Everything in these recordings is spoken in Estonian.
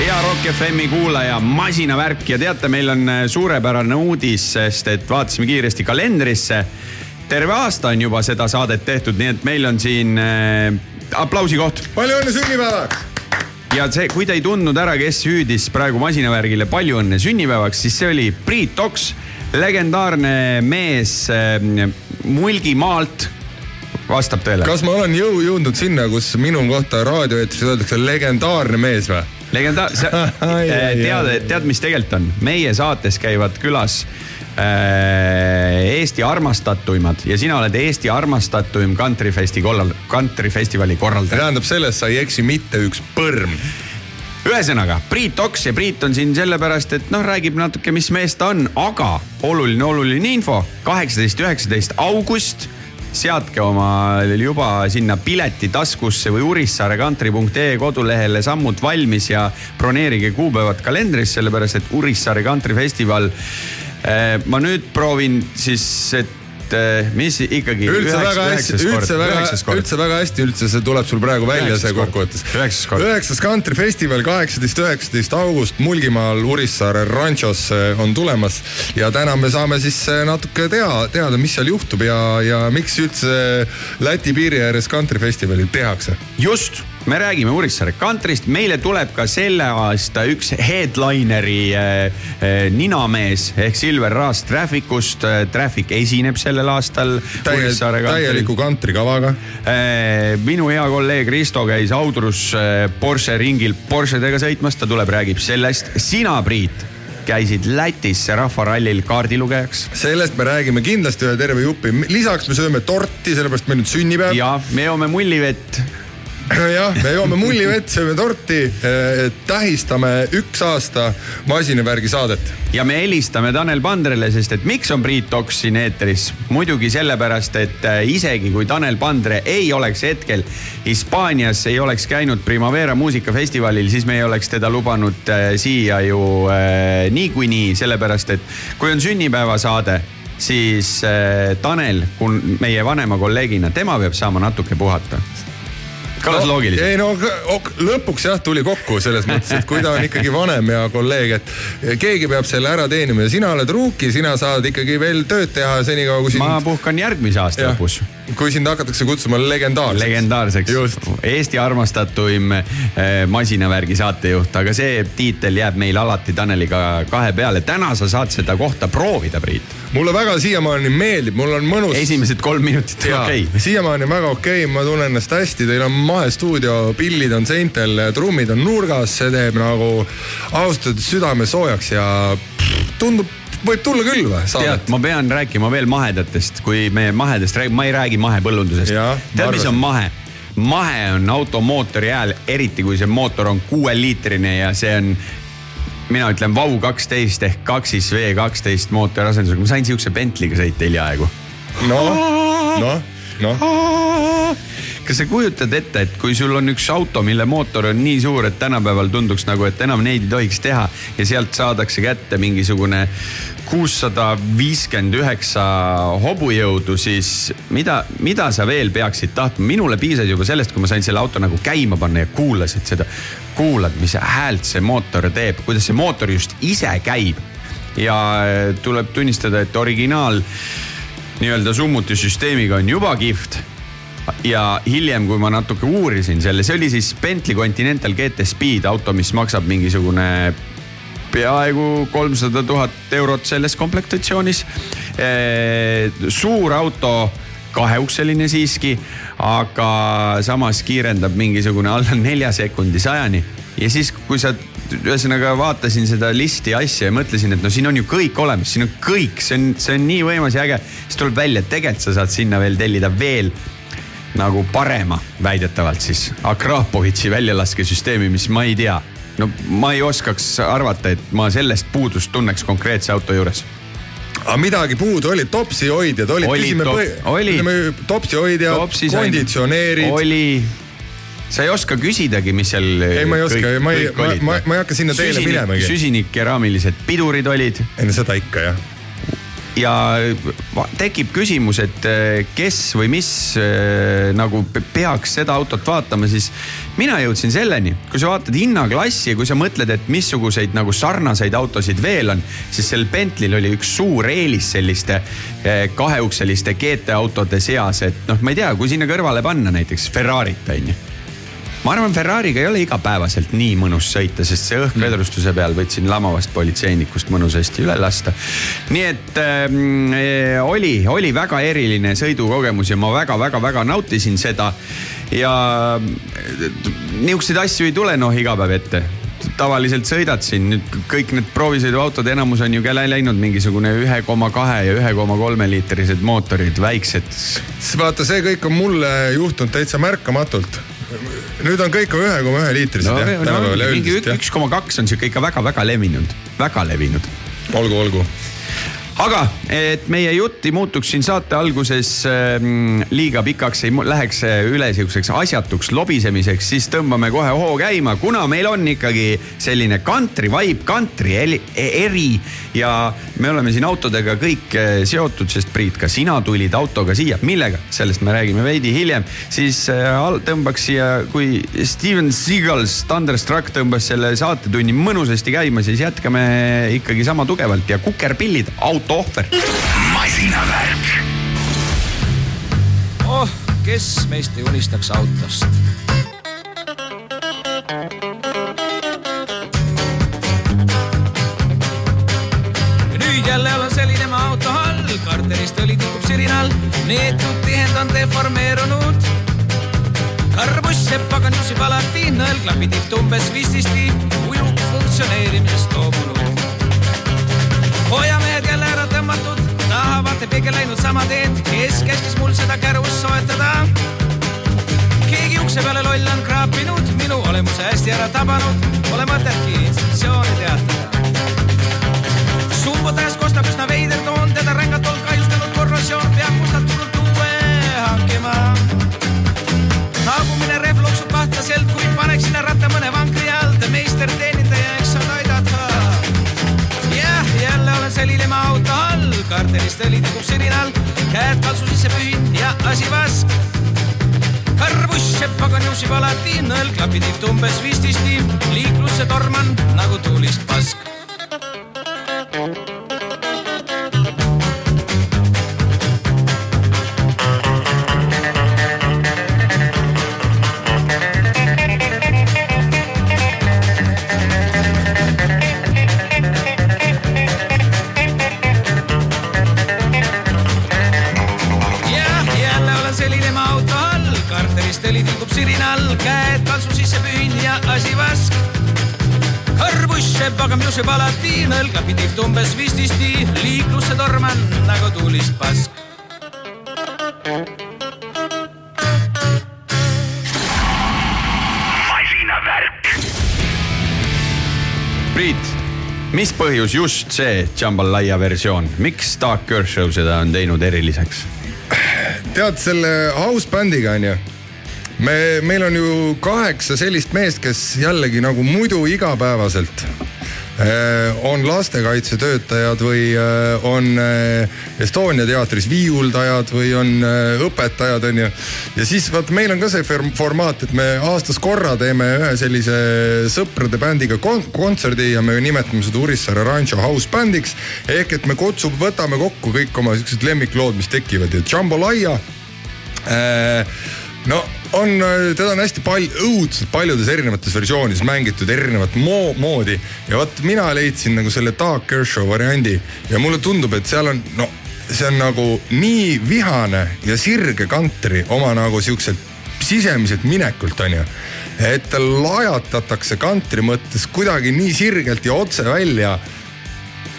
hea Rock FM-i kuulaja, masinavärk ja teate, meil on äh, suurepärane uudis, sest et vaatasime kiiresti kalendrisse. terve aasta on juba seda saadet tehtud, nii et meil on siin äh, aplausi koht. palju õnne sünnipäevaks! ja see, kui te ei tundnud ära, kes hüüdis praegu masinavärgile palju õnne sünnipäevaks, siis see oli Priit Oks, legendaarne mees äh, Mulgimaalt vastab tõele. kas ma olen jõu jõudnud sinna, kus minu kohta raadioeetris öeldakse legendaarne mees või? Legendaar-, tead, tead, mis tegelikult on? meie saates käivad külas äh, Eesti armastatuimad ja sina oled Eesti armastatuim kantrifesti korral-, kantrifestivali korraldaja. tähendab, selles sa ei eksi mitte üks põrm ühesõnaga Priit Oks ja Priit on siin sellepärast, et noh, räägib natuke, mis mees ta on, aga oluline, oluline info. kaheksateist, üheksateist august seadke oma juba sinna pileti taskusse või urissaarekantri.ee kodulehele sammud valmis ja broneerige kuupäevad kalendris, sellepärast et Urissaare kantrifestival. Eh, ma nüüd proovin siis, et et eh, mis ikkagi. üldse väga hästi, üldse väga, üldse väga hästi, üldse see tuleb sul praegu välja, see kokkuvõttes. üheksas kantrifestival, kaheksateist, üheksateist august Mulgimaal Urissaare ranchos eh, on tulemas. ja täna me saame siis eh, natuke tea, teada, mis seal juhtub ja, ja miks üldse Läti piiri ääres kantrifestivalil tehakse. just me räägime Urissaare kantrist, meile tuleb ka selle aasta üks headlineri äh, äh, ninamees ehk Silver Raas Trafficust äh,. Traffic esineb sellel aastal Täie,. täieliku kantrikavaga äh,. minu hea kolleeg Risto käis Audrus äh, Porsche ringil Porschedega sõitmas, ta tuleb, räägib sellest. sina, Priit käisid Lätis rahvarallil kaardilugejaks. sellest me räägime kindlasti ühe terve jupi, lisaks me sööme torti, sellepärast meil on sünnipäev. ja me joome mullivett jah, me joome mullivett, sööme torti, eh, tähistame üks aasta masinavärgi saadet. ja me helistame Tanel Pandrele, sest et miks on Priit Oks siin eetris? muidugi sellepärast, et eh, isegi kui Tanel Pandre ei oleks hetkel Hispaanias, ei oleks käinud Primavera muusikafestivalil, siis me ei oleks teda lubanud eh, siia ju niikuinii, sellepärast et kui on sünnipäevasaade siis Tanel, meie vanema kolleegina, tema peab saama natuke puhata kõlas no, loogiliselt. ei no lõpuks jah, tuli kokku selles mõttes, et kui ta on ikkagi vanem ja kolleeg, et keegi peab selle ära teenima ja sina oled ruuki, sina saad ikkagi veel tööd teha senikaua kui sind. ma puhkan järgmise aasta ja, lõpus. kui sind hakatakse kutsuma legendaarseks. legendaarseks, Eesti armastatuim eh, masinavärgi saatejuht, aga see tiitel jääb meil alati Taneliga kahe peale. täna sa saad seda kohta proovida, Priit. mulle väga siiamaani meeldib, mul on mõnus. esimesed kolm minutit on okei okay.. siiamaani on väga okei okay,, ma tunnen ennast hästi, teil on mahestuudio, pillid on seintel, trummid on nurgas, see teeb nagu ausalt öeldes südame soojaks ja tundub võib tulla küll või? tead, ma pean rääkima veel mahedatest, kui me mahedast räägime, ma ei räägi mahepõllundusest. tead, mis on mahe? mahe on automootori hääl, eriti kui see mootor on kuueliitrine ja see on mina ütlen Vau kaksteist ehk kaksis V kaksteist mootori asendusega, ma sain siukse Bentley'ga sõita hiljaaegu. noh, noh, noh kas sa kujutad ette, et kui sul on üks auto, mille mootor on nii suur, et tänapäeval tunduks nagu, et enam neid ei tohiks teha ja sealt saadakse kätte mingisugune kuussada viiskümmend üheksa hobujõudu, siis mida, mida sa veel peaksid tahtma? minule piisas juba sellest, kui ma sain selle auto nagu käima panna ja kuulasid seda. kuulad, mis häält see mootor teeb, kuidas see mootor just ise käib. ja tuleb tunnistada, et originaal nii-öelda summutisüsteemiga on juba kihvt ja hiljem, kui ma natuke uurisin selle, see oli siis Bentley Continental GT Speed auto, mis maksab mingisugune peaaegu kolmsada tuhat eurot selles komplektatsioonis. suur auto, kaheukseline siiski, aga samas kiirendab mingisugune alla nelja sekundi sajani. ja siis, kui sa ühesõnaga vaatasin seda listi asja ja mõtlesin, et no siin on ju kõik olemas, siin on kõik, see on, see on nii võimas ja äge. siis tuleb välja, et tegelikult sa saad sinna veel tellida veel nagu parema, väidetavalt siis, Akrapovitši väljalaskesüsteemi, mis ma ei tea. no ma ei oskaks arvata, et ma sellest puudust tunneks konkreetse auto juures aga midagi puudu oli, topsi hoidjad olid, küsime top,, ütleme topsi hoidjad, konditsioneerid. oli, sa ei oska küsidagi, mis seal. ei, ma ei oska, ma ei, ma, ma, ma ei hakka sinna teele minemagi. süsinik, keraamilised pidurid olid. ei no seda ikka jah ja tekib küsimus, et äh, kes või mis äh, nagu peaks seda autot vaatama, siis mina jõudsin selleni, kui sa vaatad hinnaklassi ja kui sa mõtled, et missuguseid nagu sarnaseid autosid veel on, siis sel Bentley'l oli üks suur eelis selliste äh, kaheukseliste GT autode seas, et noh, ma ei tea, kui sinna kõrvale panna näiteks Ferrari't on ju ma arvan, Ferrari'ga ei ole igapäevaselt nii mõnus sõita, sest see õhkvedrustuse peal võtsin lamavast politseinikust mõnusasti üle lasta. nii et ähm, äh, oli, oli väga eriline sõidukogemus ja ma väga-väga-väga nautisin seda. ja äh, niisuguseid asju ei tule noh iga päev ette tavaliselt sõidad siin, nüüd kõik need proovisõiduautod, enamus on ju läinud mingisugune ühe koma kahe ja ühe koma kolme liitrised mootorid, väiksed. vaata, see kõik on mulle juhtunud täitsa märkamatult nüüd on kõik ühe koma ühe liitrised no, jah, tänapäeval ja üldiselt jah. üks koma kaks on sihuke ikka väga-väga levinud, väga levinud. olgu, olgu aga et meie jutt ei muutuks siin saate alguses äh, liiga pikaks, ei läheks üle sihukeseks asjatuks lobisemiseks, siis tõmbame kohe hoo käima, kuna meil on ikkagi selline country vibe, country eri ja me oleme siin autodega kõik äh, seotud, sest Priit, ka sina tulid autoga siia, millega, sellest me räägime veidi hiljem, siis äh, tõmbaks siia, kui Steven Seagals Thunderstruck tõmbas selle saatetunni mõnusasti käima, siis jätkame ikkagi sama tugevalt ja kukerpillid auto ohver. masinavärk. oh, kes meist ei unistaks autost? Sirinal, neetud tihendanud deformeerunud karbuss sepp pagan jussib alati, nõelklapid ihtu umbes vististi, ujuv funktsioneerimisest loobunud hoiamehed jälle ära tõmmatud, tahavad peegel läinud sama teed, kes käskis mul seda kärust soetada. keegi ukse peale loll on kraapinud, minu olemuse hästi ära tabanud, pole mõtetki inspektsiooni teatada. Kaltsu sisse pühin ja asi vask. karbuss jääb pagan juuksib alati, nõelklapid ihtu umbes vististi, liiklusse torman nagu tuulist pask pagam juseb alati, nõlgapid ihtu umbes vististi, liiklusse torman nagu tuulist pask. Priit, mis põhjus just see Jambalaya versioon, miks Dark Kershaw seda on teinud eriliseks? tead, selle house bändiga onju me, meil on ju kaheksa sellist meest, kes jällegi nagu muidu igapäevaselt on lastekaitsetöötajad või äh, on äh, Estonia teatris viiuldajad või on õpetajad, onju. ja siis vaata, meil on ka see formaat, et me aastas korra teeme ühe sellise sõprade bändiga kontserdi ja me nimetame seda Urissaare Rancho House bändiks. ehk et me kutsume, võtame kokku kõik oma siuksed lemmiklood, mis tekivad ja Jambalaya äh, no on, teda on hästi palju, õudselt paljudes erinevates versioonides mängitud erinevat moo, moodi. ja vot mina leidsin nagu selle Doug Kershaw variandi ja mulle tundub, et seal on, no see on nagu nii vihane ja sirge kantri oma nagu siukselt sisemiselt minekult onju. et lajatatakse kantri mõttes kuidagi nii sirgelt ja otse välja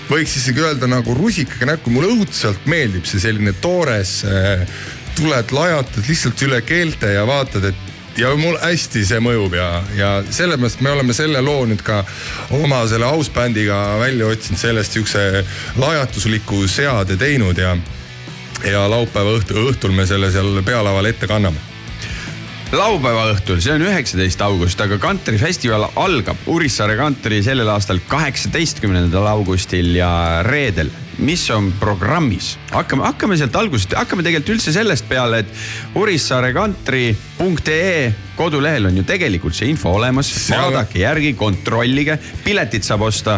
võiks isegi öelda nagu rusikaga näkku, mulle õudselt meeldib see selline toores äh, tuled, lajatad lihtsalt üle keelte ja vaatad, et ja mul hästi see mõjub ja, ja sellepärast me oleme selle loo nüüd ka oma selle house bändiga välja otsinud, sellest siukse lajatusliku seade teinud ja, ja laupäeva õhtu, õhtul me selle seal pealaval ette kanname. Laupäeva õhtul, see on üheksateist august, aga kantrifestival algab Urissaare kantri sellel aastal kaheksateistkümnendal augustil ja reedel mis on programmis. hakkame, hakkame sealt algusest, hakkame tegelikult üldse sellest peale, et urissaarekantri.ee kodulehel on ju tegelikult see info olemas, vaadake järgi, kontrollige, piletid saab osta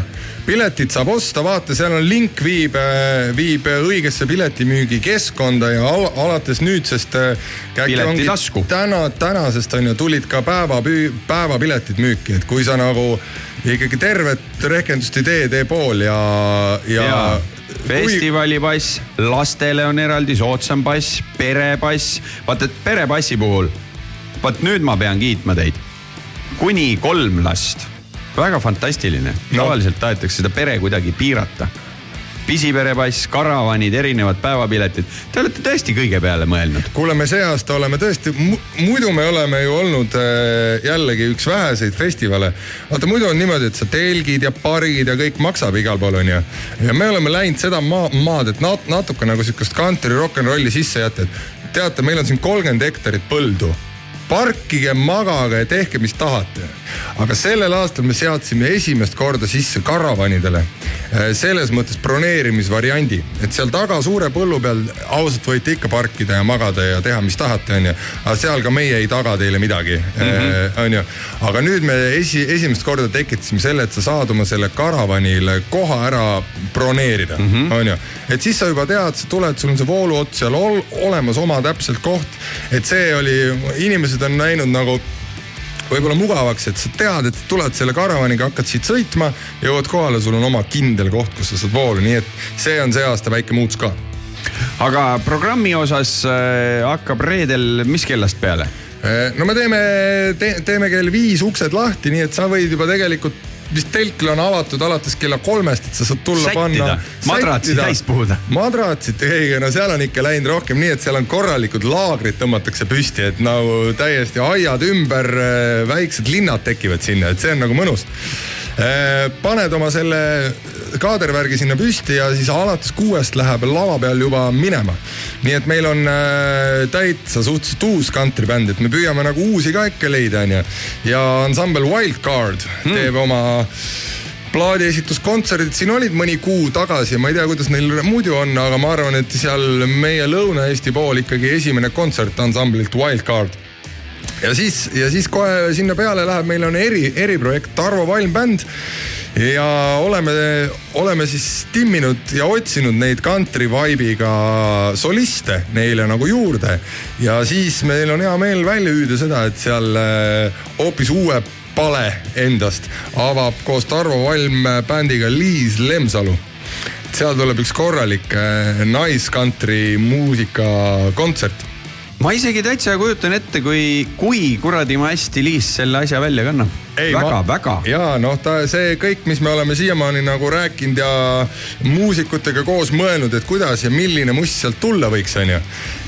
piletit saab osta, vaata, seal on link viib, viib õigesse piletimüügi keskkonda ja al alates nüüdsest. tasku. täna, tänasest on ju, tulid ka päeva, päevapiletid müüki, et kui sa nagu ikkagi tervet rehkendust ei tee, tee pool ja, ja, ja festivalipass, lastele on eraldi soodsam pass, perepass. vaata, et perepassi puhul, vot nüüd ma pean kiitma teid. kuni kolm last väga fantastiline no., tavaliselt tahetakse seda pere kuidagi piirata pisiperepass, karavanid, erinevad päevapiletid. Te olete tõesti kõige peale mõelnud. kuule, me see aasta oleme tõesti, muidu me oleme ju olnud äh, jällegi üks väheseid festivale. vaata muidu on niimoodi, et sa telgid ja parid ja kõik maksab igal pool onju. ja me oleme läinud seda maa, maad, et nat, natuke nagu sihukest country rock n rolli sisse jätta, et teate, meil on siin kolmkümmend hektarit põldu parkige, magage ja tehke, mis tahate. aga sellel aastal me seadsime esimest korda sisse karavanidele äh, selles mõttes broneerimisvariandi, et seal taga suure põllu peal ausalt võite ikka parkida ja magada ja teha, mis tahate, onju. aga seal ka meie ei taga teile midagi mm, -hmm. onju. aga nüüd me esi, esimest korda tekitasime selle, et sa saad oma selle karavanile koha ära broneerida -hmm. onju. et siis sa juba tead, sa tuled, sul on see vooluots seal ol, olemas, oma täpselt koht. et see oli, inimesed on näinud nagu võib-olla mugavaks, et sa tead, et tuled selle karavaniga, hakkad siit sõitma, jõuad kohale, sul on oma kindel koht, kus sa saad voolu, nii et see on see aasta väike muutus ka. aga programmi osas äh, hakkab reedel, mis kellast peale? Äh, no me teeme te,, teeme kell viis uksed lahti, nii et sa võid juba tegelikult vist telkel on avatud alates kella kolmest, et sa saad tulla Sättida. panna. madratsi täis puhuda. madratsit, ei, no seal on ikka läinud rohkem nii, et seal on korralikud laagrid tõmmatakse püsti, et nagu täiesti aiad ümber, väiksed linnad tekivad sinna, et see on nagu mõnus Äh, paned oma selle kaadervärgi sinna püsti ja siis alates kuuest läheb lava peal juba minema. nii et meil on äh, täitsa suhteliselt uus kantribänd, et me püüame nagu uusi ka ikka leida, onju. ja ansambel Wildcard hmm. teeb oma plaadiesituskontserdid siin olid mõni kuu tagasi, ma ei tea, kuidas neil muidu on, aga ma arvan, et seal meie Lõuna-Eesti pool ikkagi esimene kontsert ansamblilt Wildcard ja siis, ja siis kohe sinna peale läheb, meil on eri, eriprojekt Tarvo Valm bänd ja oleme, oleme siis timminud ja otsinud neid country vibe'iga soliste neile nagu juurde. ja siis meil on hea meel välja hüüda seda, et seal äh, hoopis uue pale endast avab koos Tarvo Valm bändiga Liis Lemsalu seal tuleb üks korralik äh, nice muusikakontsert ma isegi täitsa kujutan ette, kui, kui kuradi ma hästi Liis selle asja välja kannab. väga, väga. ja noh, ta see kõik, mis me oleme siiamaani nagu rääkinud ja muusikutega koos mõelnud, et kuidas ja milline must sealt tulla võiks, onju.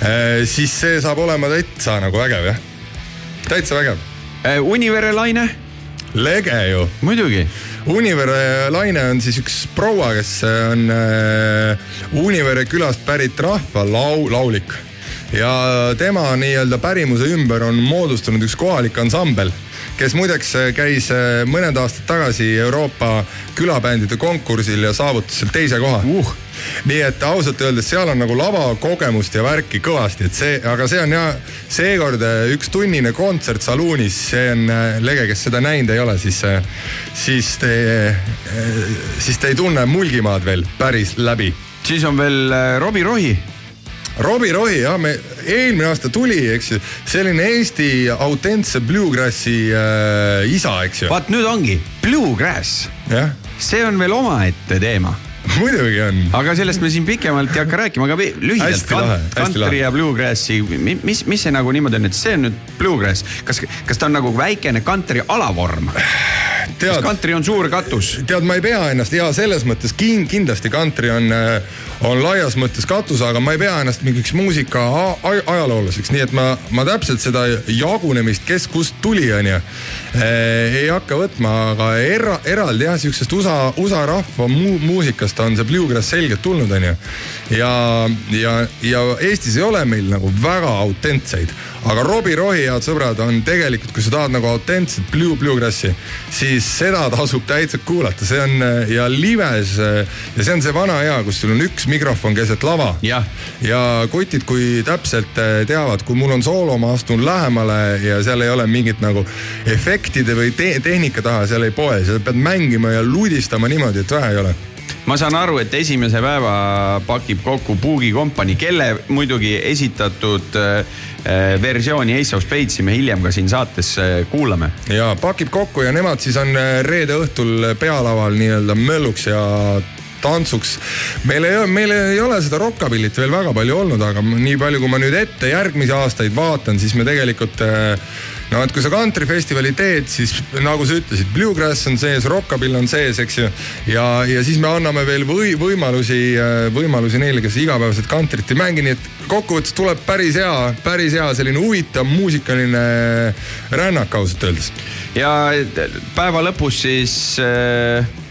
Eh, siis see saab olema täitsa nagu vägev jah, täitsa vägev. Eh, Univere Laine. lege ju. muidugi Univere Laine on siis üks proua, kes on äh, Univere külast pärit rahva lau-, laulik ja tema nii-öelda pärimuse ümber on moodustanud üks kohalik ansambel kes muideks käis äh, mõned aastad tagasi Euroopa külabändide konkursil ja saavutas seal teise koha. Uh.. nii et ausalt öeldes seal on nagu lavakogemust ja värki kõvasti, et see, aga see on ja seekord äh, üks tunnine kontsert saluunis, see on äh, lege, kes seda näinud ei ole, siis, siis te, siis te ei tunne Mulgimaad veel päris läbi. siis on veel Robbie Rohi Robbie Rohi, jah, me, eelmine aasta tuli, eks ju, selline Eesti autentse bluegrassi äh, isa, eks ju. vaat nüüd ongi, bluegrass. see on veel omaette teema muidugi on. aga sellest me siin pikemalt ei hakka rääkima, aga lühidalt country ja bluegrassi, mis, mis see nagu niimoodi on, et see on nüüd bluegrass, kas, kas ta on nagu väikene country alavorm? kas country on suur katus? tead, ma ei pea ennast ja selles mõttes kin, kindlasti country on äh, on laias mõttes katus, aga ma ei pea ennast mingiks muusika ajaloolaseks, nii et ma, ma täpselt seda jagunemist, kes kust tuli, onju, eh, ei hakka võtma, aga era, eraldi jah, siuksest USA, USA rahva mu, muusikast on see bluegrass selgelt tulnud, onju. ja, ja, ja Eestis ei ole meil nagu väga autentseid, aga Robbie Rohi, head sõbrad, on tegelikult, kui sa tahad nagu autentset Blue Bluegrassi, siis seda tasub täitsa kuulata, see on ja lives ja see on see vana hea, kus sul on üks mikrofon keset lava. ja kutid, kui täpselt teavad, kui mul on soolo, ma astun lähemale ja seal ei ole mingit nagu efektide või te tehnika taha, seal ei poe, seal pead mängima ja ludistama niimoodi, et vähe ei ole ma saan aru, et esimese päeva pakib kokku Boogie Company, kelle muidugi esitatud äh, versiooni Ace of Spades'i me hiljem ka siin saates äh, kuulame. ja pakib kokku ja nemad siis on äh, reede õhtul pealaval nii-öelda mölluks ja tantsuks. meil ei, meil ei ole seda rokkabilit veel väga palju olnud, aga nii palju, kui ma nüüd ette järgmisi aastaid vaatan, siis me tegelikult äh, no et kui sa kantrifestivali teed, siis nagu sa ütlesid, bluegrass on sees, rockabill on sees, eks ju. ja, ja siis me anname veel või, võimalusi, võimalusi neile, kes igapäevaselt kantrit ei mängi, nii et kokkuvõttes tuleb päris hea, päris hea selline huvitav muusikaline rännak ausalt öeldes. ja päeva lõpus siis äh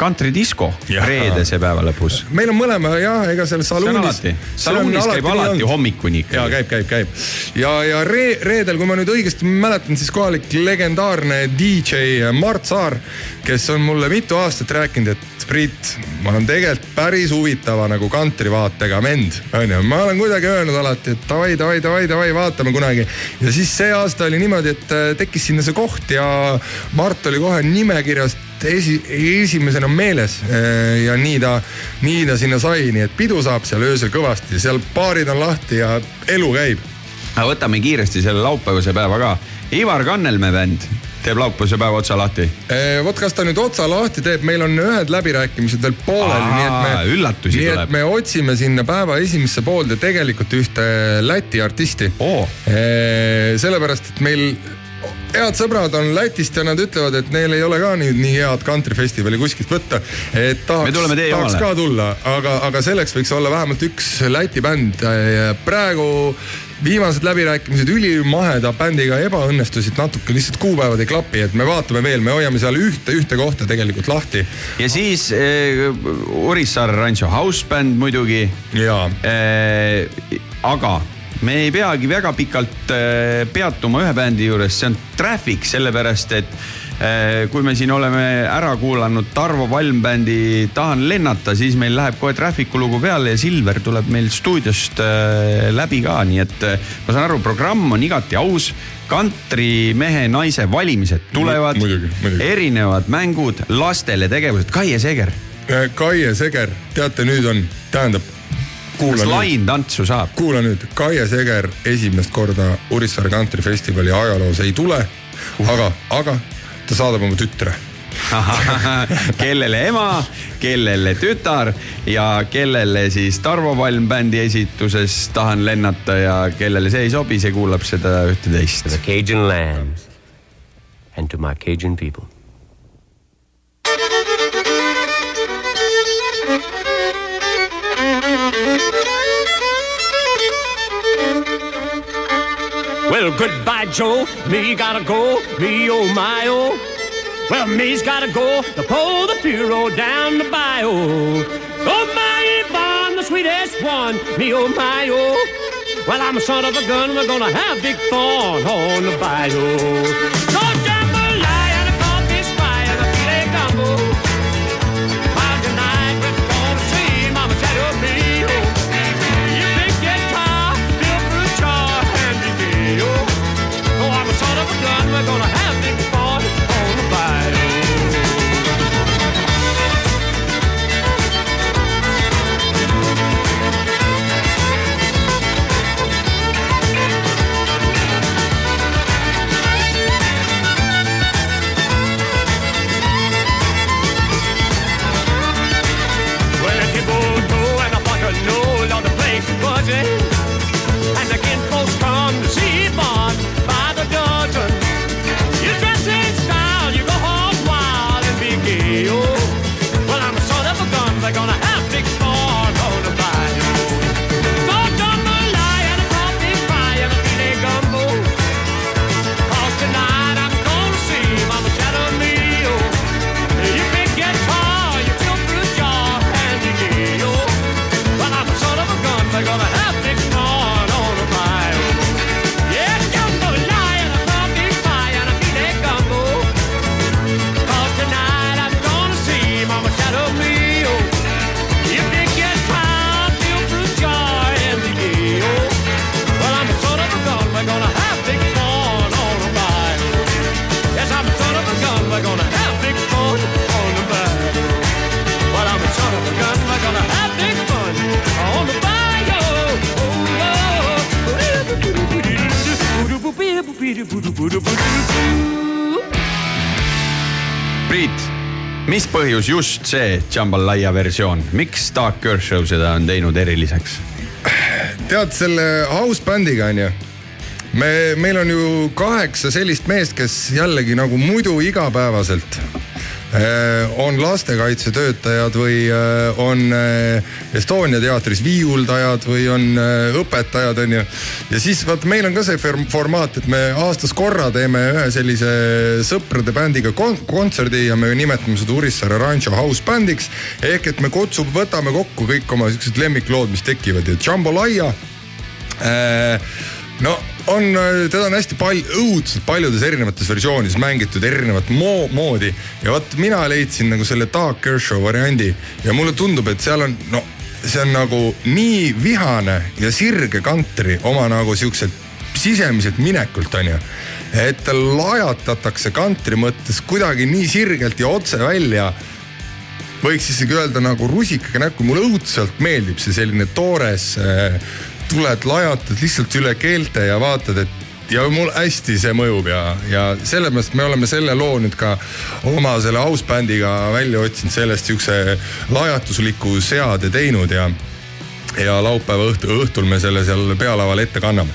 kantridisko reedese päeva lõpus. meil on mõlema jah, ega seal saluunis. saluunis käib alati, alati hommikuni ikka. ja käib, käib, käib ja, ja re, reedel, kui ma nüüd õigesti mäletan, siis kohalik legendaarne DJ Mart Saar, kes on mulle mitu aastat rääkinud, et Priit, ma olen tegelikult päris huvitava nagu kantrivaatega vend, onju. ma olen kuidagi öelnud alati, et davai, davai, davai, davai, vaatame kunagi. ja siis see aasta oli niimoodi, et äh, tekkis sinna see koht ja Mart oli kohe nimekirjast esi, esimesena meeles äh, ja nii ta, nii ta sinna sai, nii et pidu saab seal öösel kõvasti, seal baarid on lahti ja elu käib. aga võtame kiiresti selle laupäevase päeva ka. Ivar Kannelmäe bänd teeb laupäevase päeva otsa lahti? Äh, vot kas ta nüüd otsa lahti teeb, meil on ühed läbirääkimised veel pooleli, nii et me. üllatusi nii tuleb. me otsime sinna päeva esimesse poolde tegelikult ühte Läti artisti oh.. Sellepärast, et meil head sõbrad on Lätist ja nad ütlevad, et neil ei ole ka nüüd nii head kantrifestivali kuskilt võtta. et tahaks, tahaks ka tulla, aga, aga selleks võiks olla vähemalt üks Läti bänd. praegu viimased läbirääkimised ülimaheda bändiga ebaõnnestusid natuke, lihtsalt kuupäevad ei klapi, et me vaatame veel, me hoiame seal ühte, ühte kohta tegelikult lahti. ja siis äh, Urissaare Rancho House Band muidugi. jaa äh,. aga me ei peagi väga pikalt äh, peatuma ühe bändi juures, see on Traffic, sellepärast et äh, kui me siin oleme ära kuulanud Tarvo Palm bändi Tahan lennata, siis meil läheb kohe Traffic'u lugu peale ja Silver tuleb meil stuudiost äh, läbi ka, nii et ma saan aru, programm on igati aus kantrimehe, naise valimised tulevad, erinevad mängud, lastele tegevused, Kaie Seger. Kaie Seger, teate, nüüd on, tähendab kas lain tantsu saab? kuula nüüd, Kaie Seger esimest korda Urissaare kantrifestivali ajaloos ei tule uh., aga, aga ta saadab oma tütre kellele ema, kellele tütar ja kellele siis Tarvo Palm bändi esituses Tahan lennata ja kellele see ei sobi, see kuulab seda ühte-teist. Cajun lands and to my Cajun people Well, goodbye, Joe. Me gotta go. Me, oh, my, oh. Well, me's gotta go to pull the Puro down the bayou. Oh, my Yvonne, the sweetest one. Me, oh, my, oh. Well, I'm a son of a gun. We're gonna have big fun on the bayou. Okay. Priit, mis põhjus just see Jambalaya versioon, miks Dark Kershaw seda on teinud eriliseks? tead selle house bändiga onju, me, meil on ju kaheksa sellist meest, kes jällegi nagu muidu igapäevaselt on lastekaitsetöötajad või äh, on äh, Estonia teatris viiuldajad või on äh, õpetajad onju. ja siis vaat meil on ka see formaat, et me aastas korra teeme ühe sellise sõprade bändiga kon kontserdi ja me nimetame seda Urissaare Rancho House bändiks. ehk et me kutsume, võtame kokku kõik oma siuksed lemmiklood, mis tekivad ja Jambalaya äh, no on, teda on hästi palju, õudselt paljudes erinevates versioonides mängitud erinevat mo moodi ja vot mina leidsin nagu selle Doug Kershaw variandi ja mulle tundub, et seal on no see on nagu nii vihane ja sirge kantri oma nagu siukselt sisemiselt minekult onju. et lajatatakse kantri mõttes kuidagi nii sirgelt ja otse välja võiks isegi öelda nagu rusikaga näkku, mulle õudselt meeldib see selline toores äh,, tuled lajatad lihtsalt üle keelte ja vaatad, et ja mul hästi see mõjub ja, ja sellepärast me oleme selle loo nüüd ka oma selle house bändiga välja otsinud, sellest siukse lajatusliku seade teinud ja ja laupäeva õhtu, õhtul me selle seal pealaval ette kanname.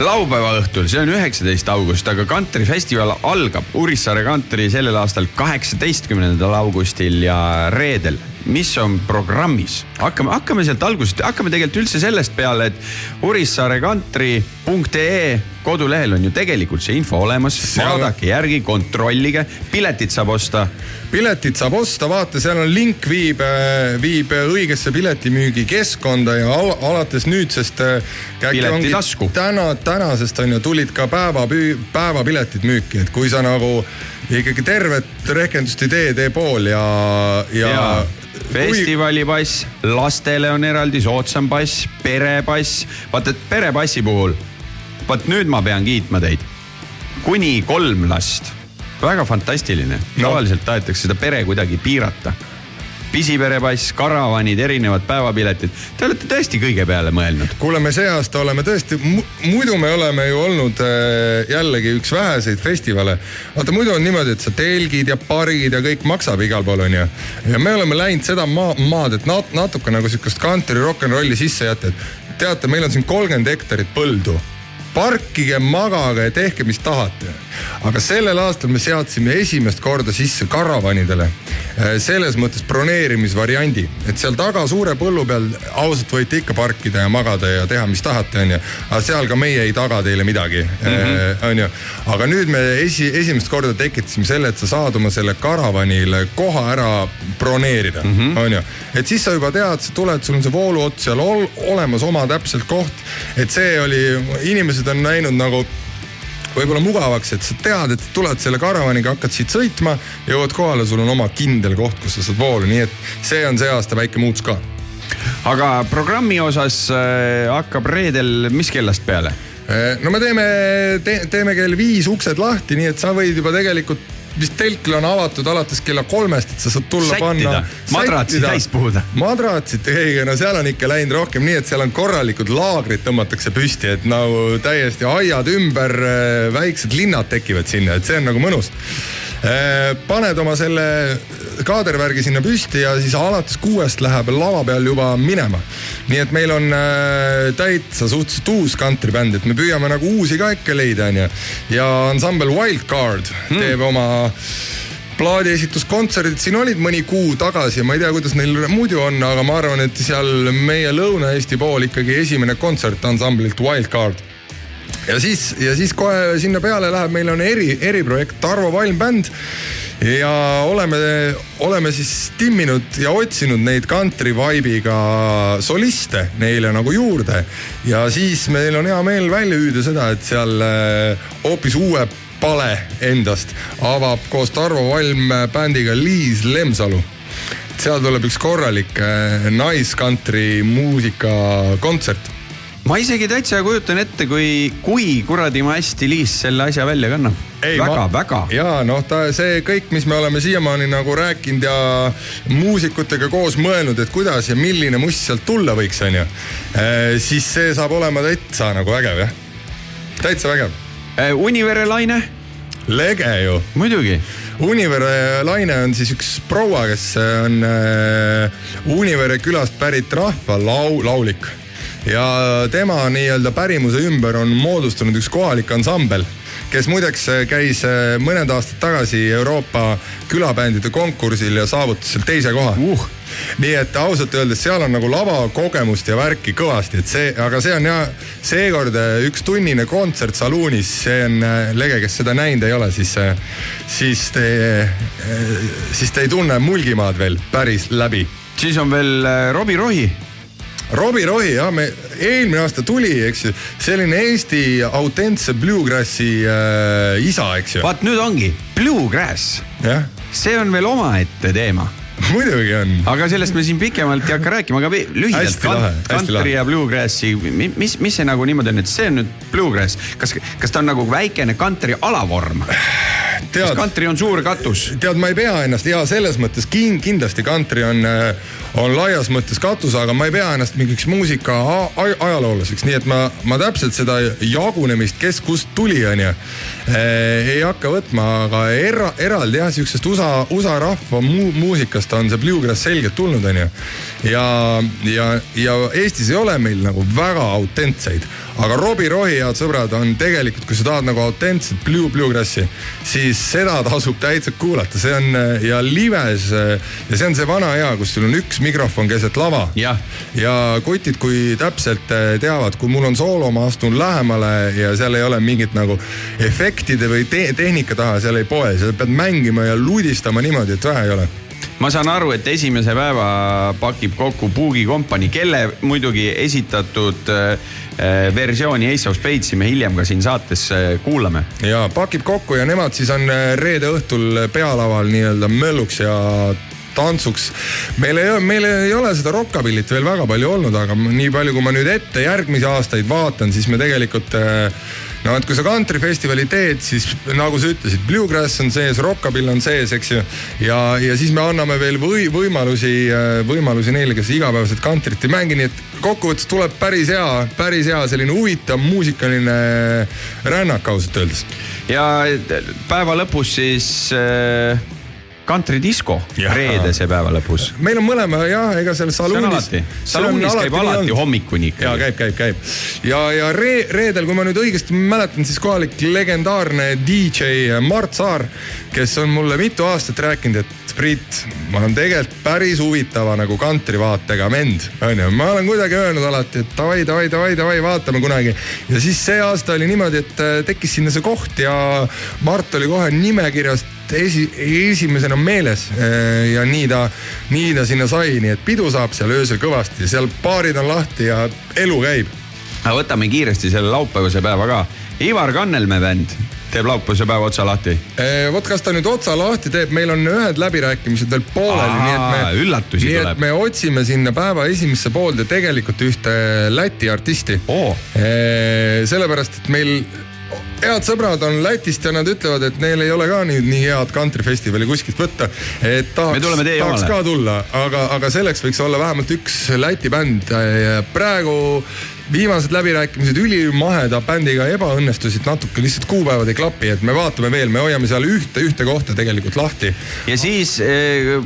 laupäeva õhtul, see on üheksateist august, aga kantrifestival algab Urissaare kantri sellel aastal kaheksateistkümnendal augustil ja reedel. Mis on programmis, hakkame, hakkame sealt algusest, hakkame tegelikult üldse sellest peale, et urissaarekantri.ee kodulehel on ju tegelikult see info olemas, vaadake järgi, kontrollige, piletid saab osta piletit saab osta, vaata, seal on link viib, viib õigesse piletimüügi keskkonda ja al alates nüüdsest. Piletitasku. täna, tänasest on ju, tulid ka päeva, päevapiletid müüki, et kui sa nagu ikkagi tervet rehkendust ei tee, tee pool ja, ja ja. festivalipass, lastele on eraldi soodsam pass, perepass, vaata, et perepassi puhul, vaat nüüd ma pean kiitma teid. kuni kolm last, väga fantastiline no., tavaliselt tahetakse seda pere kuidagi piirata. pisiperepass, karavanid, erinevad päevapiletid, te olete tõesti kõige peale mõelnud. kuule, me see aasta oleme tõesti, muidu me oleme ju olnud äh, jällegi üks väheseid festivale. vaata, muidu on niimoodi, et sa telgid ja pargid ja kõik maksab igal pool onju. ja me oleme läinud seda maa, maad, et nat-, natuke nagu sihukest country rock n rolli sisse jätta, et teate, meil on siin kolmkümmend hektarit põldu parkige, magage ja tehke, mis tahate. aga sellel aastal me seadsime esimest korda sisse karavanidele äh, selles mõttes broneerimisvariandi, et seal taga suure põllu peal ausalt võite ikka parkida ja magada ja teha, mis tahate, onju. aga seal ka meie ei taga teile midagi mm, -hmm. onju. aga nüüd me esi, esimest korda tekitasime selle, et sa saad oma selle karavanile koha ära broneerida, onju. et siis sa juba tead, sa tuled, sul on see vooluots seal ol, olemas, oma täpselt koht. et see oli, inimesed on näinud nagu võib-olla mugavaks, et sa tead, et tuled selle karavaniga, hakkad siit sõitma, jõuad kohale, sul on oma kindel koht, kus sa saad voolu, nii et see on see aasta väike muutus ka. aga programmi osas äh, hakkab reedel, mis kellast peale? no me teeme te,, teeme kell viis uksed lahti, nii et sa võid juba tegelikult, vist telkel on avatud alates kella kolmest, et sa saad tulla Sättida. panna. Madratsi täis puhuda. madratsit, ei, no seal on ikka läinud rohkem nii, et seal on korralikud laagrid tõmmatakse püsti, et nagu täiesti aiad ümber, väiksed linnad tekivad sinna, et see on nagu mõnus. Paned oma selle kaadervärgi sinna püsti ja siis alates kuuest läheb lava peal juba minema. nii et meil on äh, täitsa suhteliselt uus kantribänd, et me püüame nagu uusi ka ikka leida, onju. ja ansambel Wildcard mm. teeb oma plaadiesituskontserdid siin olid mõni kuu tagasi ja ma ei tea, kuidas neil muidu on, aga ma arvan, et seal meie Lõuna-Eesti pool ikkagi esimene kontsert ansamblilt Wildcard ja siis, ja siis kohe sinna peale läheb, meil on eri, eriprojekt Tarvo Valm bänd ja oleme, oleme siis timminud ja otsinud neid country vibe'iga soliste neile nagu juurde. ja siis meil on hea meel välja hüüda seda, et seal äh, hoopis uue pale endast avab koos Tarvo Valm bändiga Liis Lemsalu. Seal tuleb üks korralik äh, nice country muusikakontsert ma isegi täitsa kujutan ette, kui, kui kuradi ma hästi Liis selle asja välja kannab. väga, väga. ja noh, ta see kõik, mis me oleme siiamaani nagu rääkinud ja muusikutega koos mõelnud, et kuidas ja milline must sealt tulla võiks, onju. siis see saab olema täitsa nagu vägev jah, täitsa vägev, Univere laine, lege ju. muidugi. Univere Laine on siis üks proua, kes on äh, Univere külast pärit rahva lau-, laulik. Ja tema nii-öelda pärimuse ümber on moodustunud üks kohalik ansambel kes muideks käis äh, mõned aastad tagasi Euroopa külabändide konkursil ja saavutas seal teise koha. Uh. Nii et ausalt öeldes seal on nagu lavakogemust ja värki kõvasti, et see, aga see on jah, seekord äh, üks tunnine kontsert saluunis, see on äh, lege, kes seda näinud ei ole, siis, siis te, siis te ei tunne Mulgimaad veel päris läbi. siis on veel Robbie Rohi Robbie Rohi, jah, me eelmine aasta tuli, eks ju, selline Eesti autentse bluegrassi äh, isa, eks ju. vaat nüüd ongi, bluegrass. see on veel omaette teema muidugi on. aga sellest me siin pikemalt ei hakka rääkima, aga lühidalt kant, country ja bluegrassi, mis, mis see nagu niimoodi on, et see on nüüd bluegrass, kas, kas ta on nagu väikene country alavorm? kas country on suur katus? tead, ma ei pea ennast ja selles mõttes kin, kindlasti country on äh, on laias mõttes katus, aga ma ei pea ennast mingiks muusika ajaloolaseks, nii et ma, ma täpselt seda jagunemist, kes kust tuli, onju, eh, ei hakka võtma, aga era, eraldi jah, siuksest USA, USA rahva mu, muusikast on see bluegrass selgelt tulnud, onju. ja, ja, ja Eestis ei ole meil nagu väga autentseid aga Robbie Rohi, head sõbrad, on tegelikult, kui sa tahad nagu autentset blue, bluegrassi, siis seda tasub täitsa kuulata, see on ja lives ja see on see vana hea, kus sul on üks mikrofon keset lava. ja. Kutid, kui täpselt eh, teavad, kui mul on soolo, ma astun lähemale ja seal ei ole mingit nagu efektide või te tehnika taha, seal ei poe, sa pead mängima ja ludistama niimoodi, et vähe ei ole. Ma saan aru, et esimese päeva pakib kokku Boogie Company, kelle muidugi esitatud äh, versiooni Ace of Spades'i me hiljem ka siin saates äh, kuulame. ja pakib kokku ja nemad siis on reede õhtul pealaval nii-öelda mölluks ja tantsuks. meil ei, meil ei ole seda rokkabilit veel väga palju olnud, aga nii palju, kui ma nüüd ette järgmisi aastaid vaatan, siis me tegelikult äh, no et kui sa kantrifestivali teed, siis nagu sa ütlesid, bluegrass on sees, rockabill on sees, eks ju. ja, ja siis me anname veel või, võimalusi, äh, võimalusi neile, kes igapäevaselt kantrit ei mängi, nii et kokkuvõttes tuleb päris hea, päris hea selline huvitav muusikaline rännak ausalt öeldes. ja päeva lõpus siis äh kantridisko reedese päeva lõpus. meil on mõlema jah, ega seal saluunis. saluunis käib alati olnud. hommikuni ikka. ja käib, käib, käib. ja, ja re, reedel, kui ma nüüd õigesti mäletan, siis kohalik legendaarne DJ Mart Saar, kes on mulle mitu aastat rääkinud, et Priit, ma olen tegelikult päris huvitava nagu kantrivaatega vend, onju. ma olen kuidagi öelnud alati, et davai, davai, davai, davai, vaatame kunagi. ja siis see aasta oli niimoodi, et äh, tekkis sinna see koht ja Mart oli kohe nimekirjast esi, esimesena meeles äh, ja nii ta, nii ta sinna sai, nii et pidu saab seal öösel kõvasti, seal baarid on lahti ja elu käib. aga võtame kiiresti selle laupäevase päeva ka. Ivar Kannelmäe bänd teeb laupäevase päeva otsa lahti? Äh, vot kas ta nüüd otsa lahti teeb, meil on ühed läbirääkimised veel pooleli, nii et me. üllatusi nii tuleb. me otsime sinna päeva esimesse poolde tegelikult ühte Läti artisti oh.. sellepärast, et meil head sõbrad on Lätist ja nad ütlevad, et neil ei ole ka nüüd nii head kantrifestivali kuskilt võtta. et tahaks, tahaks ka tulla, aga, aga selleks võiks olla vähemalt üks Läti bänd. praegu viimased läbirääkimised ülimaheda bändiga ebaõnnestusid natuke, lihtsalt kuupäevad ei klapi, et me vaatame veel, me hoiame seal ühte, ühte kohta tegelikult lahti. ja siis äh,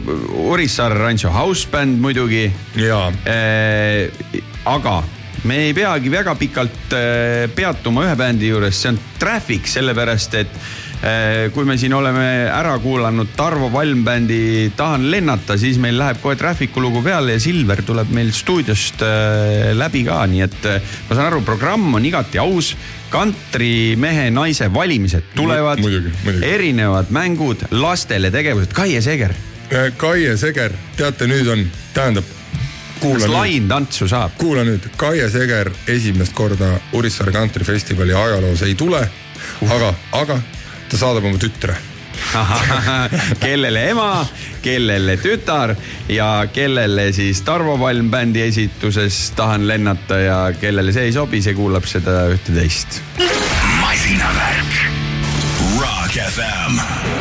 Urissaare Rancho House bänd muidugi. jaa äh,. aga me ei peagi väga pikalt äh, peatuma ühe bändi juures, see on Traffic, sellepärast et äh, kui me siin oleme ära kuulanud Tarvo Valm bändi Tahan lennata, siis meil läheb kohe Traffic'u lugu peale ja Silver tuleb meil stuudiost äh, läbi ka, nii et ma saan aru, programm on igati aus. kantrimehe, naise valimised tulevad, erinevad mängud, lastele tegevused, Kaie Seger. Kaie Seger, teate, nüüd on, tähendab kas lain tantsu saab? kuula nüüd, Kaie Seger esimest korda Urissaare kantrifestivali ajaloos ei tule uh., aga, aga ta saadab oma tütre kellele ema, kellele tütar ja kellele siis Tarvo Palm bändi esituses Tahan lennata ja kellele see ei sobi, see kuulab seda ühte-teist. masinavärk, Rock FM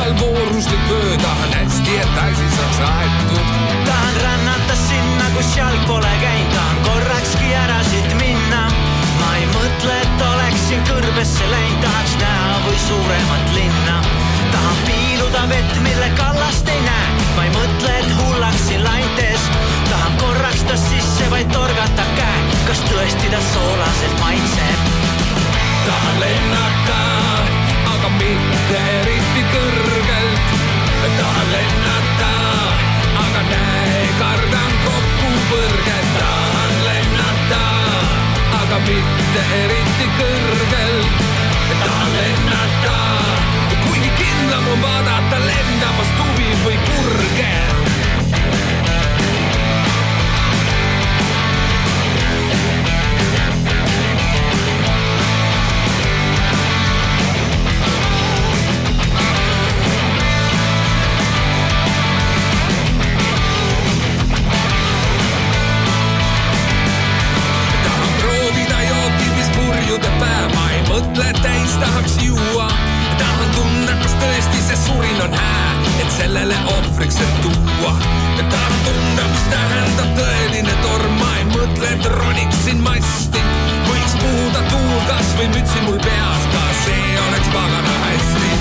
tal vooruslik öö, tahan hästi, et asi saaks aetud. tahan rännata sinna, kus jalg pole käinud, tahan korrakski ära siit minna. ma ei mõtle, et oleksin kõrbesse läinud, tahaks näha või suuremat linna. tahan piiluda vett, mille kallast ei näe, ma ei mõtle, et hullaksin laintes. tahan korraks ta sisse vaid torgata käe, kas tõesti ta soolaselt maitseb. tahan lennata, mitte eriti kõrgelt. tahan lennata, aga näe, kardan kokkupõrget. tahan lennata, aga mitte eriti kõrgelt. tahan lennata, kuigi kindlam on vaadata lendamast huvi või kurge mõtle, täis tahaks juua. tahan tunda, kas tõesti see surin on hää, et sellele ohvriks end tuua. tahan tunda, mis tähendab tõeline torm, ma ei mõtle, et roniksin masti. võiks puhuda tuul kasvõi mütsi mul peas, ka see oleks pagana hästi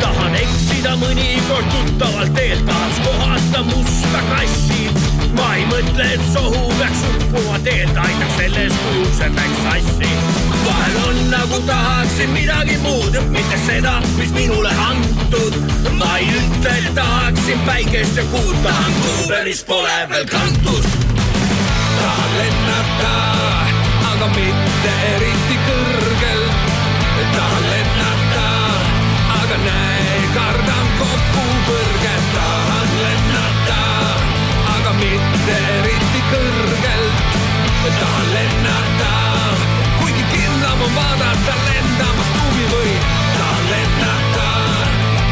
tahan eksida mõnikord tuttavalt teelt, tahaks kohata musta kassi. ma ei mõtle, et sohu peaks uppuma teelt, aitaks selles kujus, et läks sassi. Vahel on nagu tahaksin midagi muud, mitte seda, mis minule antud. ma ei ütle, et tahaksin päikest ja kuud, tahan kuube, mis pole veel kantud. tahan lennata, aga mitte eriti kõrgelt. tahan lennata, aga näe, kardan kokkupõrget. tahan lennata, aga mitte eriti kõrgelt. tahan lennata, on vaadata lendamast huvi või. tahan lennata,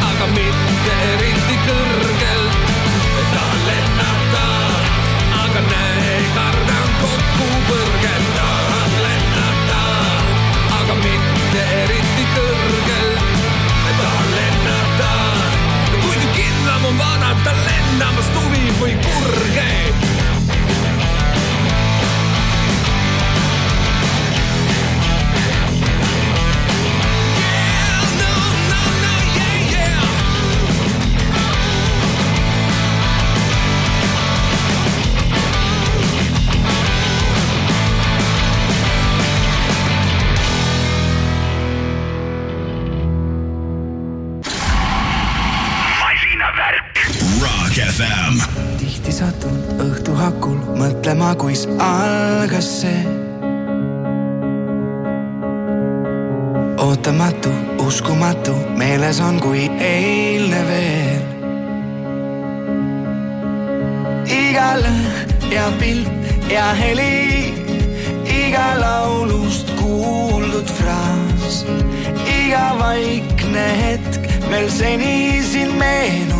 aga mitte eriti kõrgelt. tahan lennata, aga näe, kardan kokkupõrget. tahan lennata, aga mitte eriti kõrgelt. tahan lennata, kuigi kindlam on vaadata lendamast huvi või kurge mõtlema, kuis algas see. ootamatu, uskumatu, meeles on kui eilne veel. iga lõhn ja pilt ja heli, iga laulust kuuldud fraas, iga vaikne hetk veel seni siin meenutab.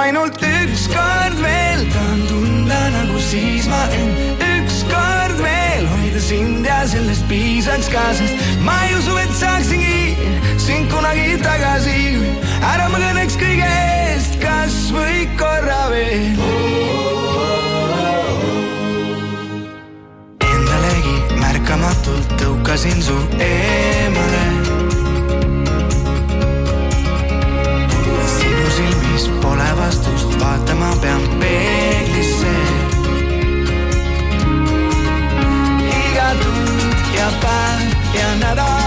Ainult ükskord veel tahan tunda nagu siis ma end, ükskord veel hoida sind ja sellest piisaks ka, sest ma ei usu, et saaksingi sind kunagi tagasi. ära ma kõneks kõige eest, kasvõi korra veel. Endalegi märkamatult tõukasin su eemale. Silmis pole vastust, vaatama pean peeglisse. iga tund ja päev ja nädal,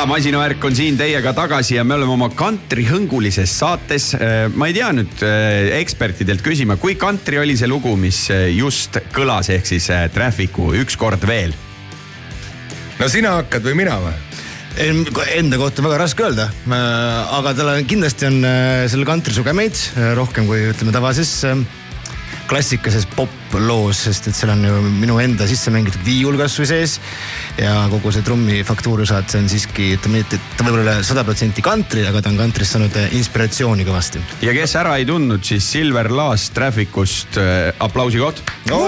ja masinavärk on siin teiega tagasi ja me oleme oma kantrihõngulises saates. ma ei tea nüüd eh, ekspertidelt küsima, kui kantri oli see lugu, mis eh, just kõlas, ehk siis eh, Traffic'u Üks kord veel. no sina hakkad või mina või? Enda kohta väga raske öelda, aga tal on kindlasti on äh, sellel kantri sugemeid äh, rohkem kui ütleme tavases äh, klassikalises pop-loos, sest et seal on ju minu enda sisse mängitud viiul kasvõi sees. ja kogu see trummi faktuuri saad, see on siiski, ütleme nii, et ta võib olla sada protsenti kantri, aga ta on kantrist saanud inspiratsiooni kõvasti. ja kes ära ei tundnud, siis Silver Laas Trafficust äh, aplausi koht. ma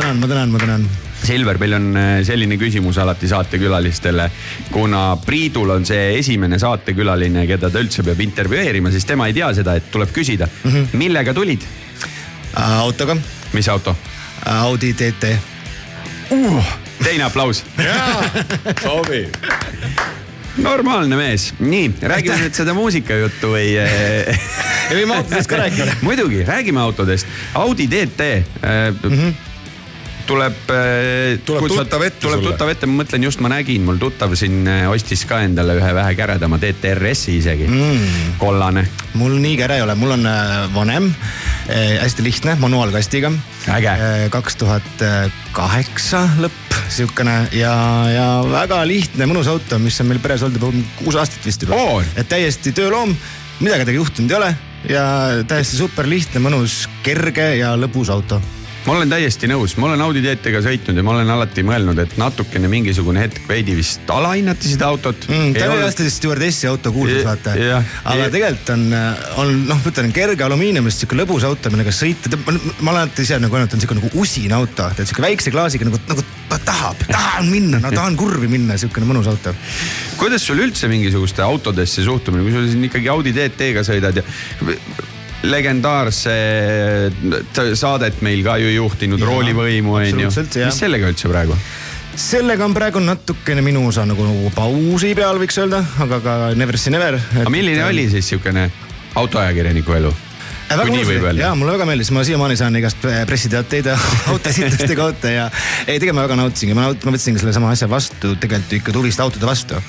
tänan, ma tänan, ma tänan Silver, meil on äh, selline küsimus alati saatekülalistele. kuna Priidul on see esimene saatekülaline, keda ta üldse peab intervjueerima, siis tema ei tea seda, et tuleb küsida mm, -hmm. millega tulid äh,? Autoga. mis auto äh,? Audi TT uh,. teine aplaus. sobib normaalne mees, nii räägime nüüd seda muusikajuttu või me võime autodest ka rääkida. muidugi, räägime autodest. Audi TT äh, mm. -hmm tuleb. tuleb tuttav ette tuleb tuttav ette, ma mõtlen just, ma nägin, mul tuttav siin äh, ostis ka endale ühe vähe käredama DTRS-i isegi mm., kollane. mul nii käre ei ole, mul on äh, vanem äh,, hästi lihtne, manuaalkastiga. kaks tuhat kaheksa lõpp, sihukene ja, ja väga lihtne, mõnus auto, mis on meil peres olnud juba kuus aastat vist juba oh.. et täiesti tööloom, midagi temaga juhtunud ei ole ja täiesti super lihtne, mõnus, kerge ja lõbus auto ma olen täiesti nõus, ma olen Audi TT-ga sõitnud ja ma olen alati mõelnud, et natukene mingisugune hetk veidi vist alahinnati seda autot mm,. ta oli vist stjuardessi auto kuulsus vaata. aga tegelikult on, on noh, ma ütlen kerge alumiiniumist sihuke lõbus auto, millega sõita. ma, olen alati ise nagu öelnud, et on sihuke nagu usin auto, tead sihuke väikse klaasiga nagu, nagu tahab, tahan minna, no tahan kurvi minna, sihukene mõnus auto. kuidas sul üldse mingisuguste autodesse suhtumine, kui sa siin ikkagi Audi TT-ga sõidad ja legendaarse saadet meil ka ju juhtinud, roolivõimu on ju. mis sellega üldse praegu? sellega on praegu natukene minu osa nagu, pausi peal, võiks öelda, aga ka never say never. aga milline et, oli siis sihukene autoajakirjaniku elu? Äh, väga mõnus, ja mulle väga meeldis, ma siiamaani saan igast pressiteateid autoesitluste kohta ja ei, tegelikult ma väga nautisingi, ma, ma võtsingi sellesama asja vastu tegelikult ikka tuliste autode vastu.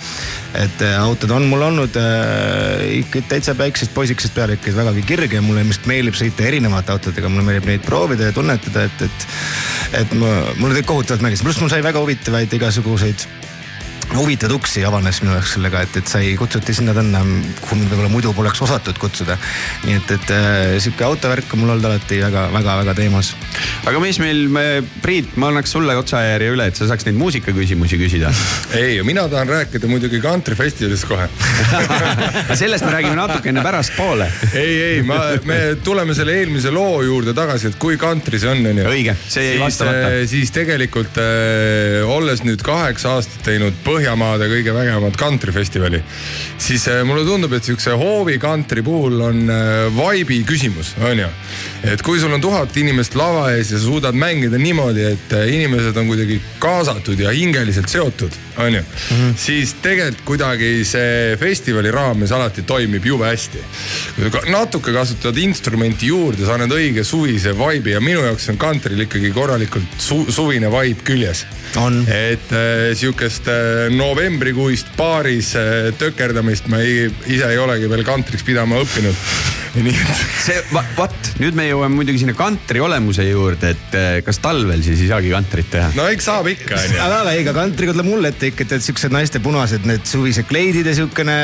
et äh, autod on mul olnud äh, ikka täitsa väiksest poisikesest peale ikka vägagi kirge. Ja mulle ilmselt meeldib sõita erinevate autodega, mulle meeldib neid proovida ja tunnetada, et, et, et ma, mulle kohutavalt meeldis, pluss mul sai väga huvitavaid igasuguseid huvitavaid uksi avanes minu jaoks sellega, et, et sai kutsuti sinna-tänna, kuhu mind võib-olla muidu poleks osatud kutsuda. nii et, et äh, sihuke autovärk on mul olnud alati väga-väga-väga teemas. aga mis meil, Priit, ma annaks sulle otsajärje üle, et sa saaks neid muusikaküsimusi küsida. ei, mina tahan rääkida muidugi kantrifestivalist kohe sellest me räägime natukene pärastpoole. ei, ei, ma, me tuleme selle eelmise loo juurde tagasi, et kui kantri see on, on ju. õige, see jäi vastamata. siis tegelikult äh, olles nüüd kaheksa aastat teinud Põhjamaade kõige vägevamat kantrifestivali. siis äh, mulle tundub, et sihukese hoovi kantri puhul on äh, vibe'i küsimus, on ju. et kui sul on tuhat inimest lava ees ja sa suudad mängida niimoodi, et äh, inimesed on kuidagi kaasatud ja hingeliselt seotud, on ju mm. -hmm. siis tegelikult kuidagi see festivali raames alati toimib jube hästi. natuke kasutad instrumenti juurde, sa annad õige suvise vibe'i ja minu jaoks on kantril ikkagi korralikult su suvine vibe küljes. et äh, sihukest äh, novembrikuist baaris äh, tökerdamist ma ei, ise ei olegi veel kantriks pidama õppinud. see, vot nüüd me jõuame muidugi sinna kantri olemuse juurde, et äh, kas talvel siis ei saagi kantrit teha? no eks saab ikka onju. aga, aga ei, ka kantriga tuleb mulle ette ikka, et siuksed naiste punased need suvised kleidid ja siukene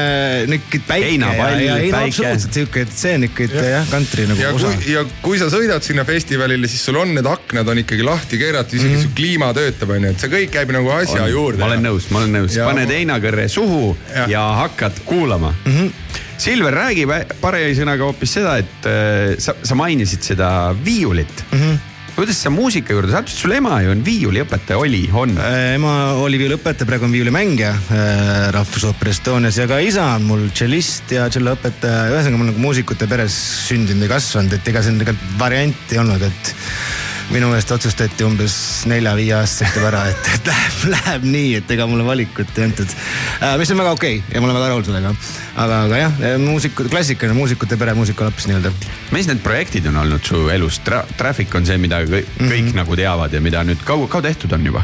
niuke päike. heinapall, päike. absoluutselt siuke, et see on ikka ja. jah, kantri nagu ja osa. ja kui sa sõidad sinna festivalile, siis sul on need aknad on ikkagi lahti keeratud, isegi mm -hmm. su kliima töötab onju, et see kõik käib nagu asja on. juurde. ma olen nõus, ma olen nõus, paned heinakõrre suhu ja, ja hakkad kuulama mm. -hmm. Silver, räägi paari sõnaga hoopis seda, et äh, sa, sa mainisid seda viiulit mm. -hmm kuidas sa muusika juurde, sa ütlesid, sul ema ju on viiuliõpetaja, oli, on? ema oli viiuliõpetaja, praegu on viiulimängija äh, Rahvusooper Estonias ja ka isa on mul tšellist ja tšelloõpetaja. ühesõnaga ma olen nagu muusikute peres sündinud ja kasvanud, et ega siin tegelikult varianti ei olnud, et minu meelest otsustati umbes nelja-viie aastaselt ära, et, et läheb, läheb nii, et ega mulle valikut ei antud äh,. mis on väga okei okay ja ma olen väga rahul sellega. aga, aga jah, muusikud, klassikaline muusikute pere muusikalaps nii-öelda. mis need projektid on olnud su elus Tra? Traffic on see, mida kõik, mm -hmm. nagu teavad ja mida nüüd kaua, kaua tehtud on juba?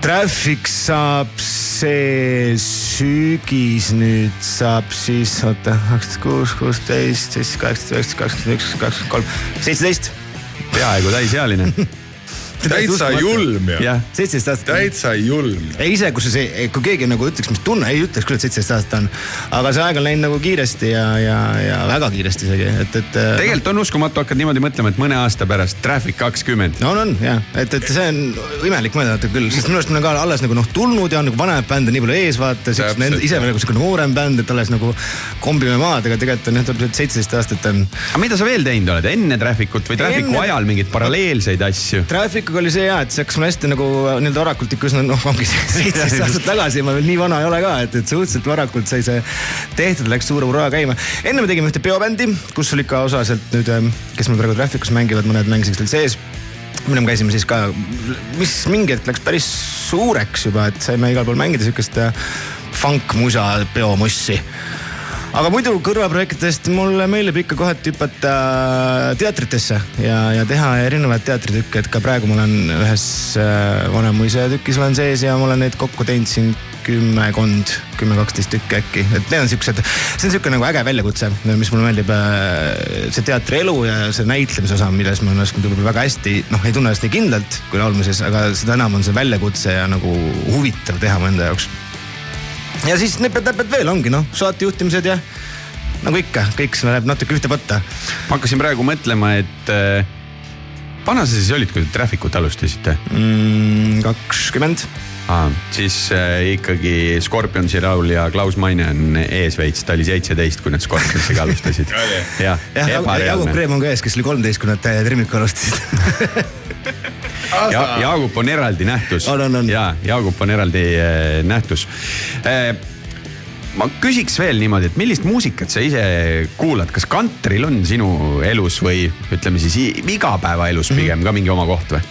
Traffic saab see sügis nüüd saab siis oota, kakskümmend kuus, kuusteist, seitseteist, kaheksateist, kakskümmend üks, kakskümmend kolm, seitseteist. Peaaegu täisealine täitsa julm ju. seitseteist aastat. täitsa julm. ei ise, kusjuures, kui keegi nagu ütleks, mis tunne, ei ütleks küll, et seitseteist aastat on. aga see aeg on läinud nagu kiiresti ja, ja, ja väga kiiresti isegi, et, et. tegelikult on uskumatu, hakkad niimoodi mõtlema, et mõne aasta pärast Traffic kakskümmend. no on, on jah, et, et see on imelik mõelda küll, sest minu arust me oleme ka alles nagu noh tulnud ja on nagu vanemaid bände nii palju ees vaata, ise veel nagu sihuke noorem bänd, et alles nagu kombime maad, aga tegelikult on jah, täpselt seitseteist aastat on. aga mida sa veel teinud oled, enne Trafficut või Trafficu enne... ajal mingeid paralleelseid asju? Trafficuga oli see ja, et see hakkas mul hästi nagu nii-öelda varakult ikka üsna noh, ongi seitseteist aastat tagasi, ma veel nii vana ei ole ka, et, et suhteliselt varakult sai see tehtud, läks suure hurraa käima. enne me tegime ühte peobändi, kus oli ka osaliselt nüüd, kes meil praegu Trafficus mängivad, mõned mängisid veel sees. Mille me käisime siis ka, mis mingi hetk läks päris suureks juba, et saime igal pool mängida sihukest funk-musa peomussi aga muidu kõrvaprojektidest mulle meeldib ikka kohati hüpata teatritesse ja, ja teha erinevaid teatritükke, et ka praegu ma olen ühes äh, Vanemuise tükis olen sees ja ma olen neid kokku teinud siin kümmekond, kümme, kaksteist tükki äkki, et need on siuksed, see on siuke nagu äge väljakutse, mis mulle meeldib. Äh, see teatrielu ja see näitlemise osa, milles ma olen oskanud võib-olla väga hästi, noh, ei tunne ennast nii kindlalt kui laulmises, aga seda enam on see väljakutse ja nagu huvitav teha mu enda jaoks ja siis nipet-näpet veel ongi noh, saatejuhtimised ja nagu ikka, kõik see läheb natuke ühte patta. ma hakkasin praegu mõtlema, et äh, vana sa siis olid, kui te Traffic ut alustasite mm,? kakskümmend ah,. siis äh, ikkagi Scorpionsi laulja Klaus Maine on ees veits, ta oli seitseteist, kui nad Scorpionsiga alustasid jah, Jaagup Kreem on ka ees, kes oli kolmteist, kui nad Trimmiku alustasid ja Jaagup on eraldi nähtus. ja Jaagup on eraldi äh, nähtus äh, ma küsiks veel niimoodi, et millist muusikat sa ise kuulad, kas kantril on sinu elus või ütleme siis igapäevaelus pigem mm -hmm. ka mingi oma koht või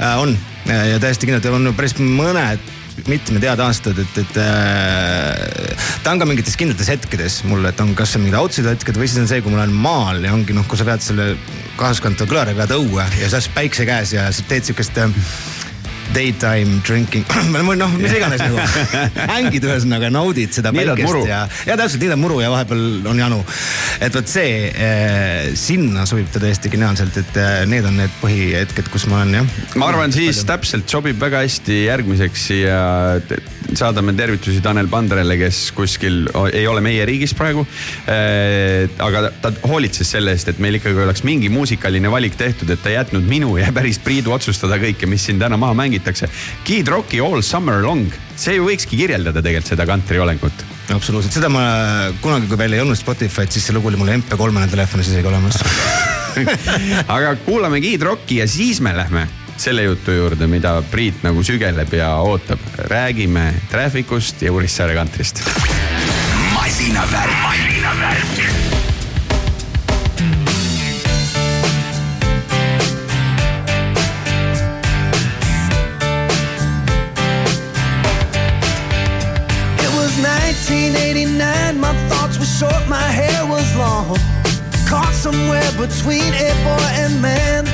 äh,? on ja täiesti kindlalt on päris mõned mitmed head aastad, et, et äh, ta on ka mingites kindlates hetkedes mul, et on kas on mingid outside hetked või siis on see, kui ma olen maal ja ongi noh, kui sa vead selle kaasaskantava kõlariga vead õue ja oled päikse käes ja sa teed siukest äh, daytime drinking noh, mis iganes nagu hängid ühesõnaga, naudid seda päikest ja, ja täpselt niidad muru ja vahepeal on janu. et vot see eh,, sinna sobib ta täiesti geniaalselt, et eh, need on need põhihetked, kus ma olen jah. ma arvan, siis täpselt sobib väga hästi järgmiseks siia saadame tervitusi Tanel Pandrele, kes kuskil ei ole meie riigis praegu eh,. aga ta hoolitses selle eest, et meil ikkagi oleks mingi muusikaline valik tehtud, et ta ei jätnud minu ja päris Priidu otsustada kõike, mis siin täna maha mängiti mängitakse. Kid Rocki All Summer Long, see ju võikski kirjeldada tegelikult seda kantri olengut. absoluutselt, seda ma kunagi, kui veel ei olnud Spotify'd, siis see lugu oli mul MP3-na telefonis isegi olemas aga kuulame Kid Rocki ja siis me lähme selle jutu juurde, mida Priit nagu sügeleb ja ootab. räägime Trafficust ja Urissaare kantrist. masinavärk, masinavärk short, my hair was long. Caught somewhere between a boy and man.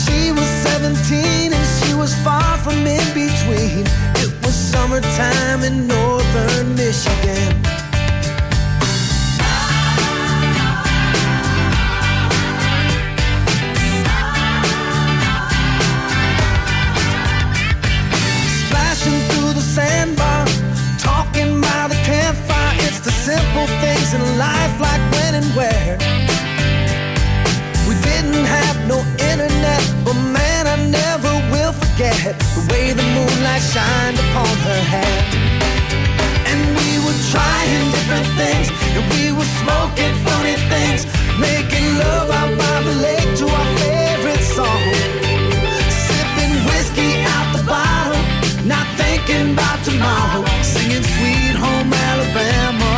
She was 17 and she was far from in between. It was summertime in northern Michigan. Simple things in life like when and where. We didn't have no internet, but man, I never will forget the way the moonlight shined upon her hair. And we were trying different things, and we were smoking funny things, making love out by the lake to our favorite song. Sipping whiskey out the bottle, not thinking about tomorrow, singing Sweet Home Alabama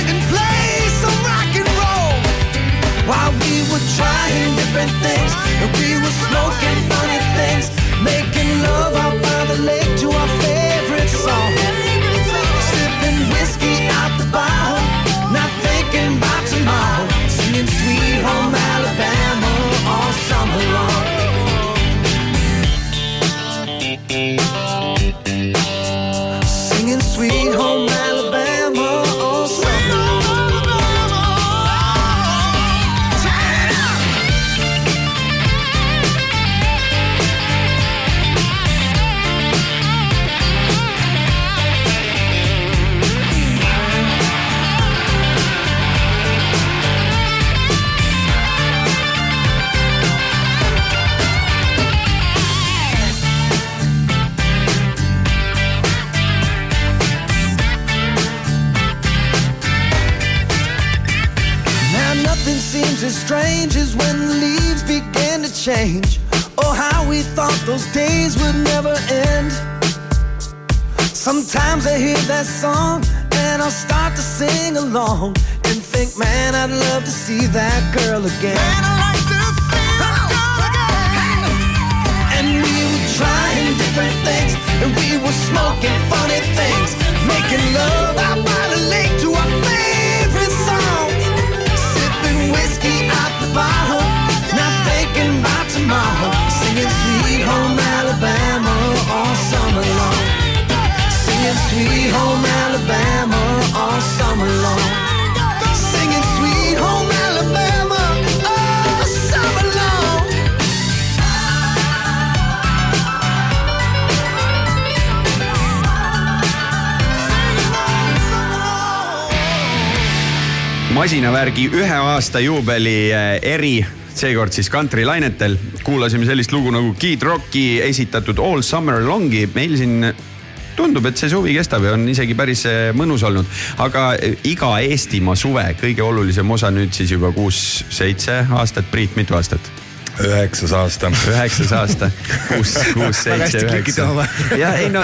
were trying different things, and we were smoking funny things, making love out by the lake to our favorite song. Sipping whiskey out the bottle, not thinking about tomorrow, days would never end. Sometimes I hear that song and I'll start to sing along and think, man, I'd love to see that girl again. Man, I like to see that girl again. And we were trying different things and we were smoking funny things, making love out by the lake to our favorite masinavärgi ühe aasta juubeli eh, eri seekord siis kantrilainetel kuulasime sellist lugu nagu Kid Rocki esitatud All Summer Longi. meil siin tundub, et see suvi kestab ja on isegi päris eh, mõnus olnud, aga eh, iga Eestimaa suve kõige olulisem osa nüüd siis juba kuus-seitse aastat. Priit, mitu aastat? Üheksas aasta. üheksas aasta, kuus, kuus, seitse, üheksa. ja ei no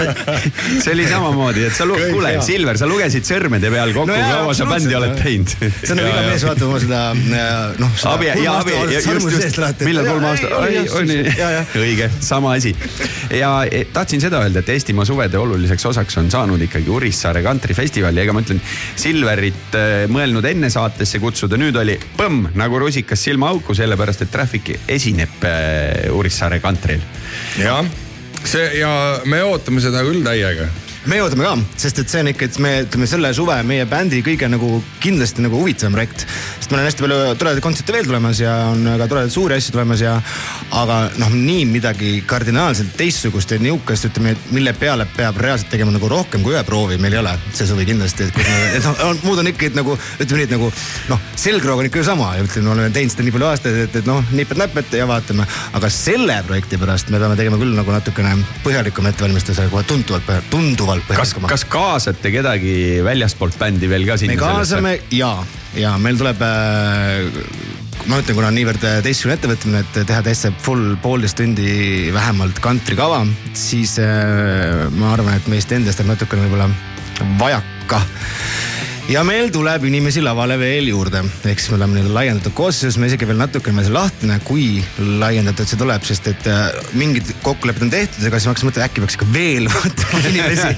see oli samamoodi, et sa, kuule, Silver, sa lugesid sõrmede peal kokku no, kaua sa bändi oled teinud. see on nagu iga mees vaatab oma seda noh. abi ja abi, just, just, millal kolm aastat, on nii, õige, sama asi. ja e, tahtsin seda öelda, et Eestimaa suvede oluliseks osaks on saanud ikkagi Urissaare kantrifestival ja ega ma ütlen, Silverit äh, mõelnud enne saatesse kutsuda, nüüd oli põmm nagu rusikas silmaauku, sellepärast et Traffic esineb äh, Urissaare kantril. jah, see ja me ootame seda küll täiega me ootame ka, sest et see on ikka, et me ütleme selle suve meie bändi kõige nagu kindlasti nagu huvitavam projekt. sest meil on hästi palju toredaid kontserte veel tulemas ja on ka toredaid suuri asju tulemas ja. aga noh, nii midagi kardinaalselt teistsugust ja nihukest, ütleme, mille peale peab reaalselt tegema nagu rohkem kui ühe proovi, meil ei ole see suvi kindlasti, et, et noh, muud on ikka et nagu ütleme nii, et nagu noh, selgroog on ikka ju sama ja ütleme, me oleme teinud seda nii palju aastaid, et, et noh, nipet-näpet ja vaatame. aga selle projekti pärast me peame tegema küll nagu natukene põhjalikum ettevalmistuse, kohe tunduvalt, tunduvalt kas, kas kaasate kedagi väljastpoolt bändi veel ka sinna? me kaasame sellesse? ja, ja meil tuleb äh, ma ütlen, kuna on niivõrd teistsugune ettevõtmine, et teha täitsa full poolteist tundi vähemalt kantrikava, siis äh, ma arvan, et meist endast on natukene võib-olla vajaka ja meil tuleb inimesi lavale veel juurde, ehk siis me oleme nii-öelda laiendatud koosseisus, me isegi veel natukene veel lahtine, kui laiendatud see tuleb, sest et äh, mingid kokkulepped on tehtud, aga siis ma hakkasin mõtlema, äkki peaks ikka veel võtma inimesi.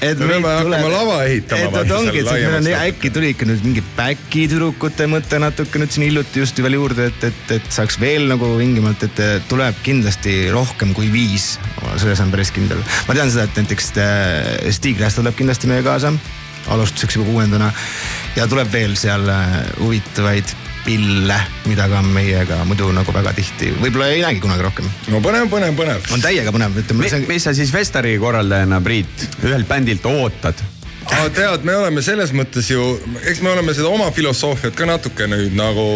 me peame hakkama lava ehitama. et vot ongi, et siis meil on äkki tuli ikka nüüd mingi back'i tüdrukute mõte natuke nüüd siin hiljuti just veel juurde, et, et, et saaks veel nagu vingimalt, et tuleb kindlasti rohkem kui viis. selles olen päris kindel. ma tean seda, et näiteks äh, Stig Rästa tuleb kindlasti meie kaasa alustuseks juba kuuendana ja tuleb veel seal äh, huvitavaid pille, mida ka meiega muidu nagu väga tihti, võib-olla ei näegi kunagi rohkem. no põnev, põnev, põnev. on täiega põnev, ütleme. mis sa siis Festari korraldajana, Priit, ühelt bändilt ootad? Aga tead, me oleme selles mõttes ju, eks me oleme seda oma filosoofiat ka natuke nüüd nagu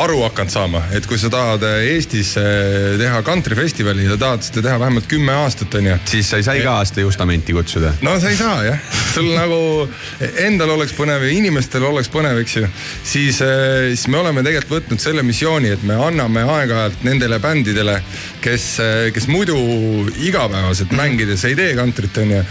aru hakanud saama, et kui sa tahad Eestis eh, teha kantrifestivali ja tahad seda teha vähemalt kümme aastat, onju. siis sa ei saa iga aasta justamenti kutsuda. no sa ei saa jah, sul nagu endal oleks põnev ja inimestel oleks põnev, eks ju. siis, eh, siis me oleme tegelikult võtnud selle missiooni, et me anname aeg-ajalt nendele bändidele, kes, eh, kes muidu igapäevaselt mängides ei tee kantrit, onju.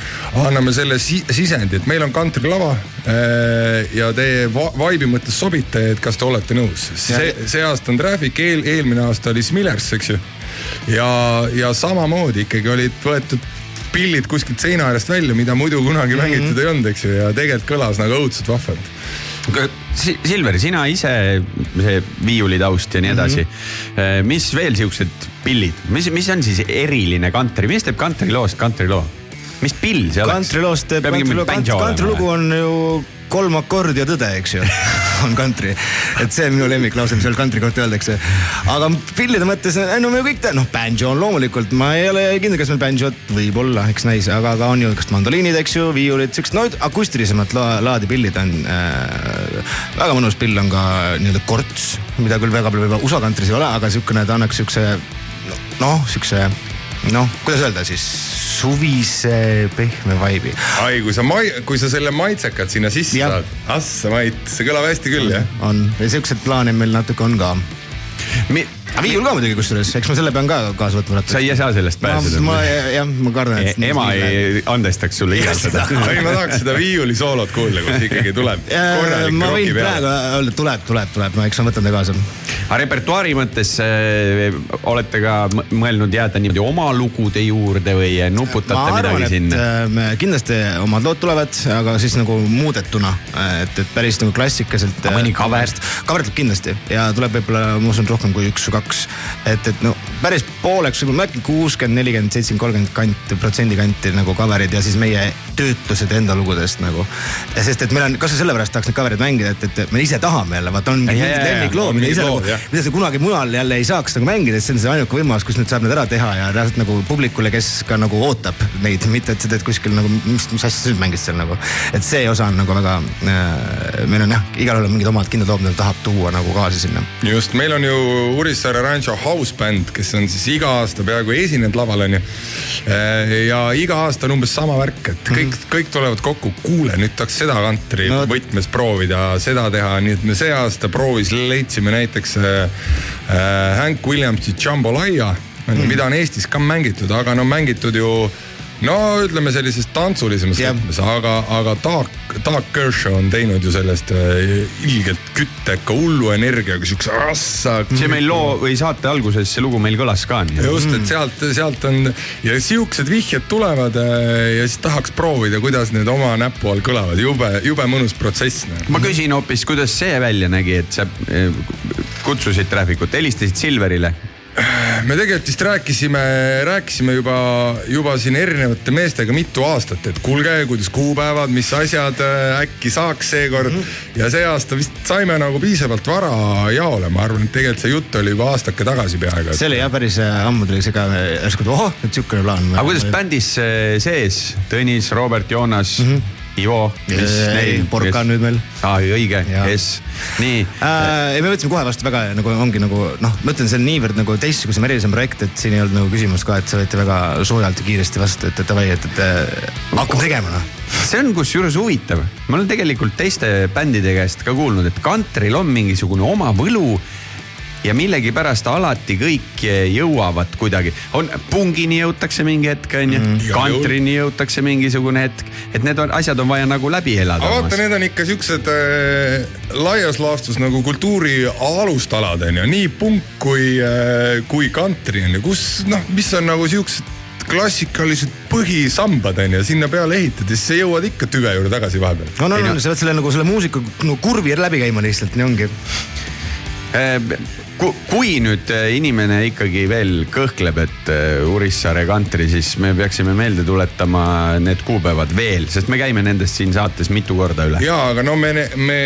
anname selle si sisendi, et meil on kantrilava äh, ja teie va- vibe'i mõttes sobite, et kas te olete nõus. see, see aasta on Traffic, eel, eelmine aasta oli Smillers, eks ju. ja, ja samamoodi ikkagi olid võetud pillid kuskilt seina äärest välja, mida muidu kunagi mm -hmm. mängitud ei olnud, eks ju, ja tegelikult kõlas nagu õudselt vahvalt. Silver, sina ise, see viiulitaust ja nii edasi mm. -hmm. mis veel siuksed pillid, mis, mis on siis eriline kantri, mis teeb kantriloost kantriloo? Mis pill see oleks? kantriloost teeb, kantrilugu on ju kolm akordi ja tõde, eks ju, on kantri. et see on minu lemmiklause, mis seal kantri kohta öeldakse. aga pillide mõttes, no me kõik teame, noh, banjo on loomulikult, ma ei ole kindel, kas meil banjot võib-olla, eks näis, aga, aga on ju igast mandoliinid, eks ju, viiulid, siuksed no akustilisemat la laadi pillid on äh,. väga mõnus pill on ka nii-öelda korts, mida küll väga palju võib-olla USA kantris ei ole, aga siukene, ta annaks siukse noh, siukse noh, kuidas öelda siis suvise pehme vibe'i. ai, kui sa mai-, kui sa selle maitsekad sinna sisse Jah. saad, assa Mait, see kõlab hästi küll jah. on ja siukseid plaane meil natuke on ka. Mi... aga viiul ka muidugi kusjuures, eks ma selle pean ka kaasa võtma. sa ei saa sellest pääseda. ma jah, ma kardan, et. ema ei andestaks sulle iial seda. ei, ma tahaks seda viiulisoolot kuulda, kus ikkagi tuleb korralik ma võin praegu peale. öelda, tuleb, tuleb, tuleb, no eks ma võtan ta kaasa. aga repertuaari mõttes äh, olete ka mõelnud jääda niimoodi oma lugude juurde või nuputate arvan, midagi sinna? äh, me kindlasti omad lood tulevad, aga siis nagu muudetuna, et, et päris nagu klassikaselt. Aga mõni cover? cover tuleb kindlasti ja tuleb võib-olla, ma usun, rohkem kui üks või kaks. et, et no päris pooleks, ma äkki kuuskümmend, nelikümmend, seitsekümmend, kolmkümmend kanti, protsendi kanti nagu cover'id ja siis meie töötlused enda lugudest nagu. sest et meil on, kasvõi sellepärast tahaks neid cover'id mängida, et, et me ise tahame jälle, vaata on Ja, mingid lemmiklood, mida ise nagu mida sa kunagi mujal jälle ei saaks nagu mängida, sest see on see ainuke võimalus, kus nüüd saab need ära teha ja reaalselt nagu publikule, kes ka nagu ootab neid, mitte et sa teed kuskil nagu, mis, mis asja sa nüüd mängid seal nagu. et see osa on nagu väga äh,, meil on jah, igalühel on mingid omad kindlad lood, mida ta tahab tuua nagu kaasa sinna. just, meil on ju Urissaare Rancho house band, kes on siis iga aasta peaaegu esinenud laval onju. ja iga aasta on umbes sama värk, et kõik, kõik tulevad kokku, kuule nüüd tahaks seda kantri No- võtmes proovida, seda teha, nii et me see aasta proovis, leidsime näiteks äh, äh, Hank Williamsi Jambalaya mm., mida on Eestis ka mängitud, aga no mängitud ju no ütleme sellises tantsulisemas Jah. võtmes, aga, aga Dark, Dark Kershaw on teinud ju sellest äh, ilgelt kütteka hullu energiaga siukse rassa. see meil loo või saate alguses see lugu meil kõlas ka just, et sealt, sealt on ja siuksed vihjed tulevad äh, ja siis tahaks proovida, kuidas need oma näpu all kõlavad, jube, jube mõnus protsess. ma küsin hoopis, kuidas see välja nägi, et sa eh, kutsusid Trafficut, helistasid Silverile. Me tegelikult vist rääkisime, rääkisime juba, juba siin erinevate meestega mitu aastat, et kuulge, kuidas kuupäevad, mis asjad, äkki saaks seekord mm. -hmm. ja see aasta vist saime nagu piisavalt vara jaole, ma arvan, et tegelikult see jutt oli juba aastake tagasi peaaegu. see oli jah päris äh, ammu tuli see ka äh, järsku, et ohoh, et siukene plaan. aga kuidas bändis sees, Tõnis, Robert, Joonas mm, -hmm. Ivo, Ei, Pork on nüüd meil. aa, õige jess, nii äh,. ei, me võtsime kohe vastu väga nagu ongi nagu noh, ma ütlen, see on niivõrd nagu teistsugusem, erilisem projekt, et siin ei olnud nagu küsimust ka, et see võeti väga soojalt ja kiiresti vastu, et, et davai, et, et äh, hakkame tegema noh. see on kusjuures huvitav, ma olen tegelikult teiste bändide käest ka kuulnud, et kantril on mingisugune oma võlu ja millegipärast alati kõik jõuavad kuidagi, on pungini jõutakse mingi hetk onju mm,, kantrini jõutakse mingisugune hetk, et need on, asjad on vaja nagu läbi elada. aga vaata, need on ikka siuksed äh, laias laastus nagu kultuuri alustalad on ju, nii punk kui äh,, kui kantri on ju, kus noh, mis on nagu siuksed klassikalised põhisambad on ju, sinna peale ehitades sa jõuad ikka tüve juurde tagasi vahepeal. Ei on, no- on, sa pead selle nagu selle muusika no, kurvi läbi käima lihtsalt, nii ongi. Ku- kui nüüd äh, inimene ikkagi veel kõhkleb, et äh, Urissaare kantri, siis me peaksime meelde tuletama need kuupäevad veel, sest me käime nendest siin saates mitu korda üle. ja, aga no me, me,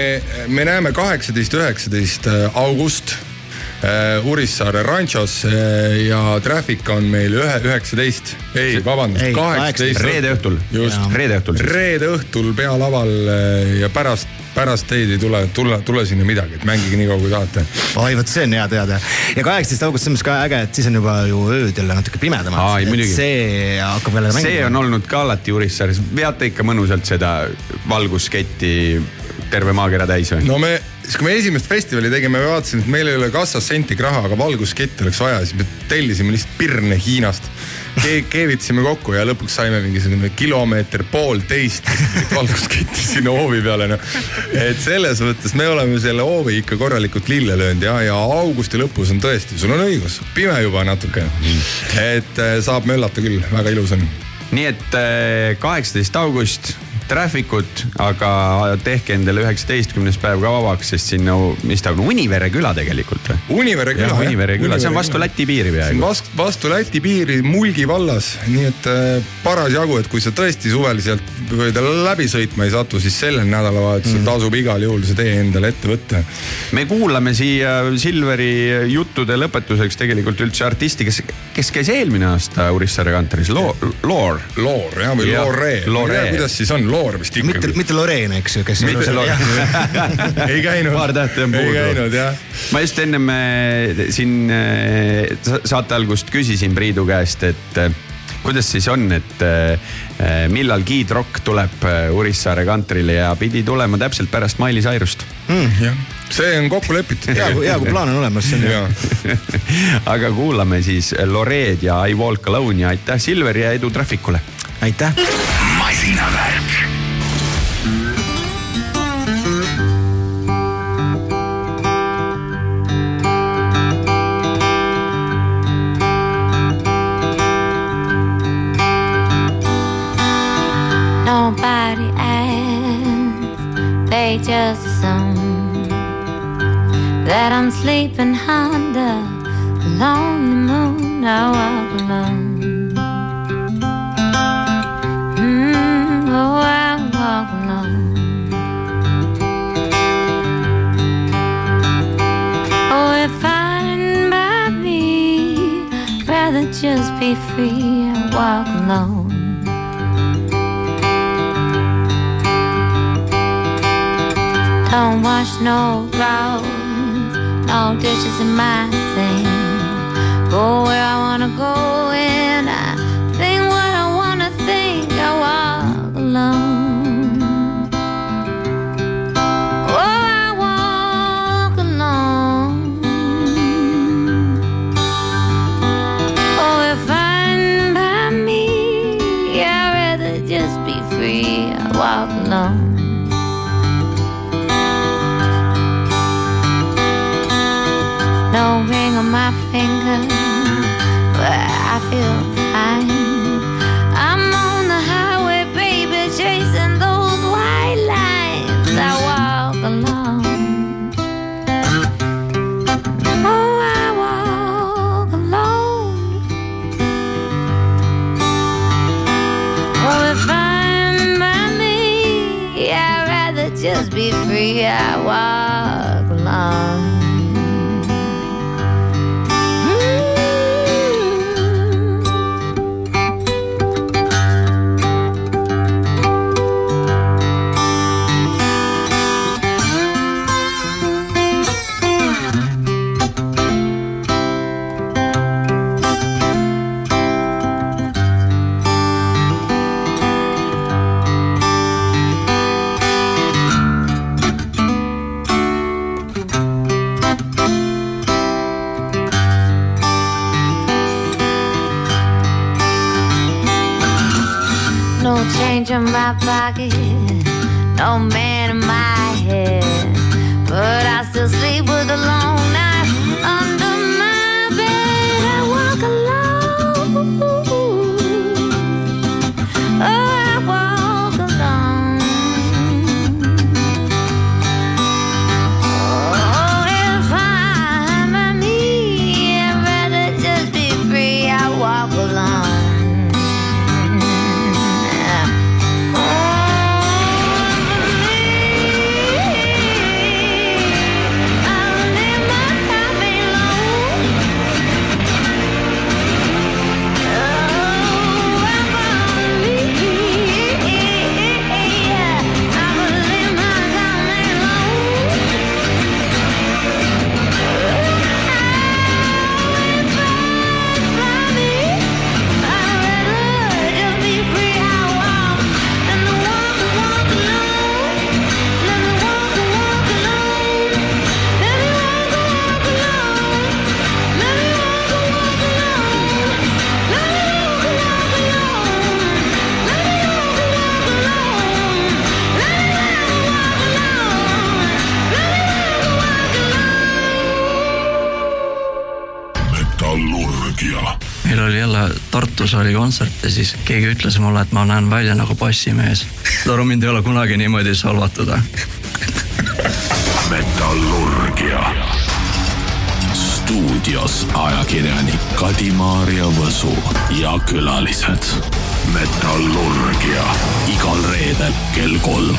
me näeme kaheksateist, üheksateist august äh, Urissaare Ranchos äh, ja Traffic on meil ühe, üheksateist, ei vabandust Ei,, kaheksateist. reede õhtul, just, reede õhtul reede õhtul pealaval äh, ja pärast, pärast teid ei tule, tule, tule sinna midagi, et mängige nii kaua kui tahate. oi, vot see on hea teada. ja kaheksateist august, selles mõttes ka äge, et siis on juba ju ööd jälle natuke pimedamad see hakkab jälle see on olnud ka alati Urissaares, veate ikka mõnusalt seda valgusketti terve maakera täis või? no me, siis kui me esimest festivali tegime, me vaatasime, et meil ei ole kassas sentigi raha, aga valguskitte oleks vaja, siis me tellisime lihtsalt pirne Hiinast. Keevitasime kokku ja lõpuks saime mingisugune kilomeeter poolteist valguskitti sinna hoovi peale, noh. et selles mõttes me oleme selle hoovi ikka korralikult lille löönud ja, ja augusti lõpus on tõesti, sul on õigus, pime juba natuke. et äh, saab möllata küll, väga ilus on nii et äh, kaheksateist august, traffic ut, aga tehke endale üheksateistkümnes päev ka vabaks, sest sinna, mis ta on, Univere küla tegelikult või? Univere küla. jah, Univere küla, see on vastu Läti piiri peaaegu. vastu, vastu Läti piiri Mulgi vallas, nii et äh, parasjagu, et kui sa tõesti suvel sealt ta läbi sõitma ei satu, siis sellel nädalavahetusel mm. tasub igal juhul see tee endale ette võtta. me kuulame siia Silveri juttude lõpetuseks tegelikult üldse artisti, kes, kes käis eelmine aasta Urissaare kantoris, Loor. Loor jah, või Jah, Loore. Lore. kuidas siis on, Loor vist ikka. mitte, mitte Loreen, eks ju, kes. Mitte ei käinud. Paar tähte on ei puudu. käinud jah. ma just ennem siin sa- saate algust küsisin Priidu käest, et äh, kuidas siis on, et äh, millal Kid Rock tuleb Urissaare kantrile ja pidi tulema täpselt pärast Miley Cyrust. jah, see on kokku lepitud. hea, hea kui plaan on olemas, see on hea. ja aga kuulame siis Loreed ja I Walk Alone ja aitäh Silver ja edu Trafficule. aitäh. masinavärk. Nobody asked, they just assume that I'm sleeping under a lonely moon. I walk alone. I walk. Oh, if I by me, rather just be free. I walk alone. Don't wash no roads, no dishes in my sink. Go where I wanna go finger, but I feel fine. I'm on the highway, baby, chasing those white lines. I walk alone. Oh, I walk alone. Oh, if I'm by me, I'd rather just be free. I walk pocket, no man Tartus oli kontsert ja siis keegi ütles mulle, et ma näen välja nagu bassimees. saad aru, mind ei ole kunagi niimoodi salvatud. metallurgia. stuudios ajakirjanik Kadi-Maarja Võsu ja külalised. metallurgia igal reedel kell kolm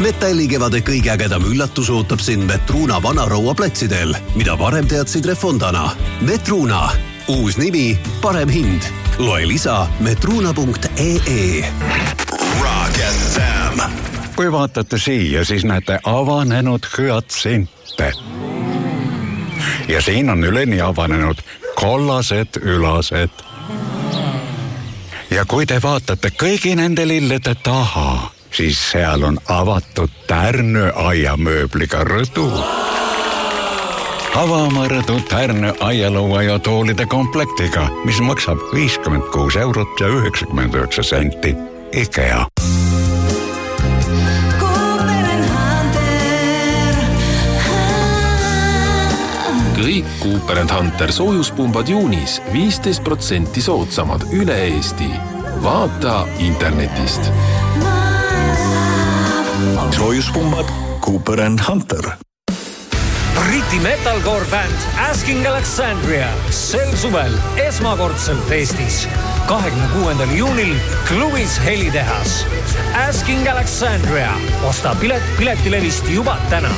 metallikevade kõige ägedam üllatus ootab sind Metruuna Vana-Roua platsidel, mida varem teadsid Refondana. Metruuna, uus nimi, parem hind. loe lisa metruuna.ee. Rock FM. kui vaatate siia, siis näete avanenud hüatsinte. ja siin on üleni avanenud kollased ülased. ja kui te vaatate kõigi nende lillede taha, siis seal on avatud Tärnö aiamööbliga rõdu. avame rõdu Tärnö aialaua ja toolide komplektiga, mis maksab viiskümmend kuus eurot ja üheksakümmend üheksa senti. IKEA kõik Cooper and Hunter soojuspumbad juunis viisteist protsenti soodsamad üle Eesti. vaata internetist. Soojuspumbad Cooper and Hunter. Briti metalcore bänd Asking Alexandria sel suvel esmakordselt Eestis. kahekümne kuuendal juunil klubis Helitehas. Asking Alexandria, osta pilet Piletilevist juba täna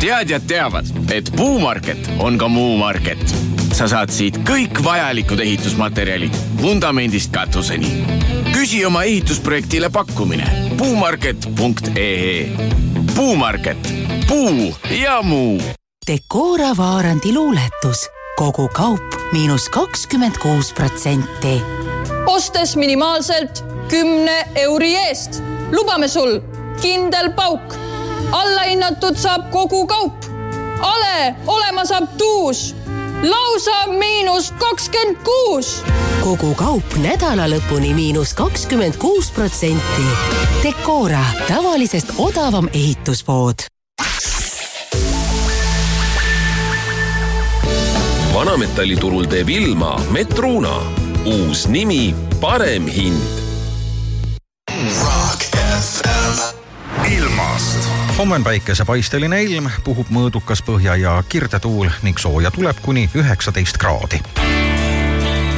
teadjad teavad, et Puumarket on ka Muu Market. Sa saad siit kõik vajalikud ehitusmaterjalid vundamendist katuseni. küsi oma ehitusprojektile pakkumine puumarket.ee. puumarket, puu ja muu. Decora Vaarandi luuletus, kogu kaup miinus kakskümmend kuus protsenti. ostes minimaalselt kümne euri eest, lubame sul kindel pauk. allahinnatud saab kogu kaup. ale olema saab tuus, lausa miinus kakskümmend kuus. kogu kaup nädala lõpuni miinus kakskümmend kuus protsenti. Decora, tavalisest odavam ehituspood vanametalliturul teeb ilma Metruuna, uus nimi, parem hind Rock FM. ilmast. Homme on päikesepaisteline ilm, puhub mõõdukas põhja ja kirdetuul ning sooja tuleb kuni üheksateist kraadi.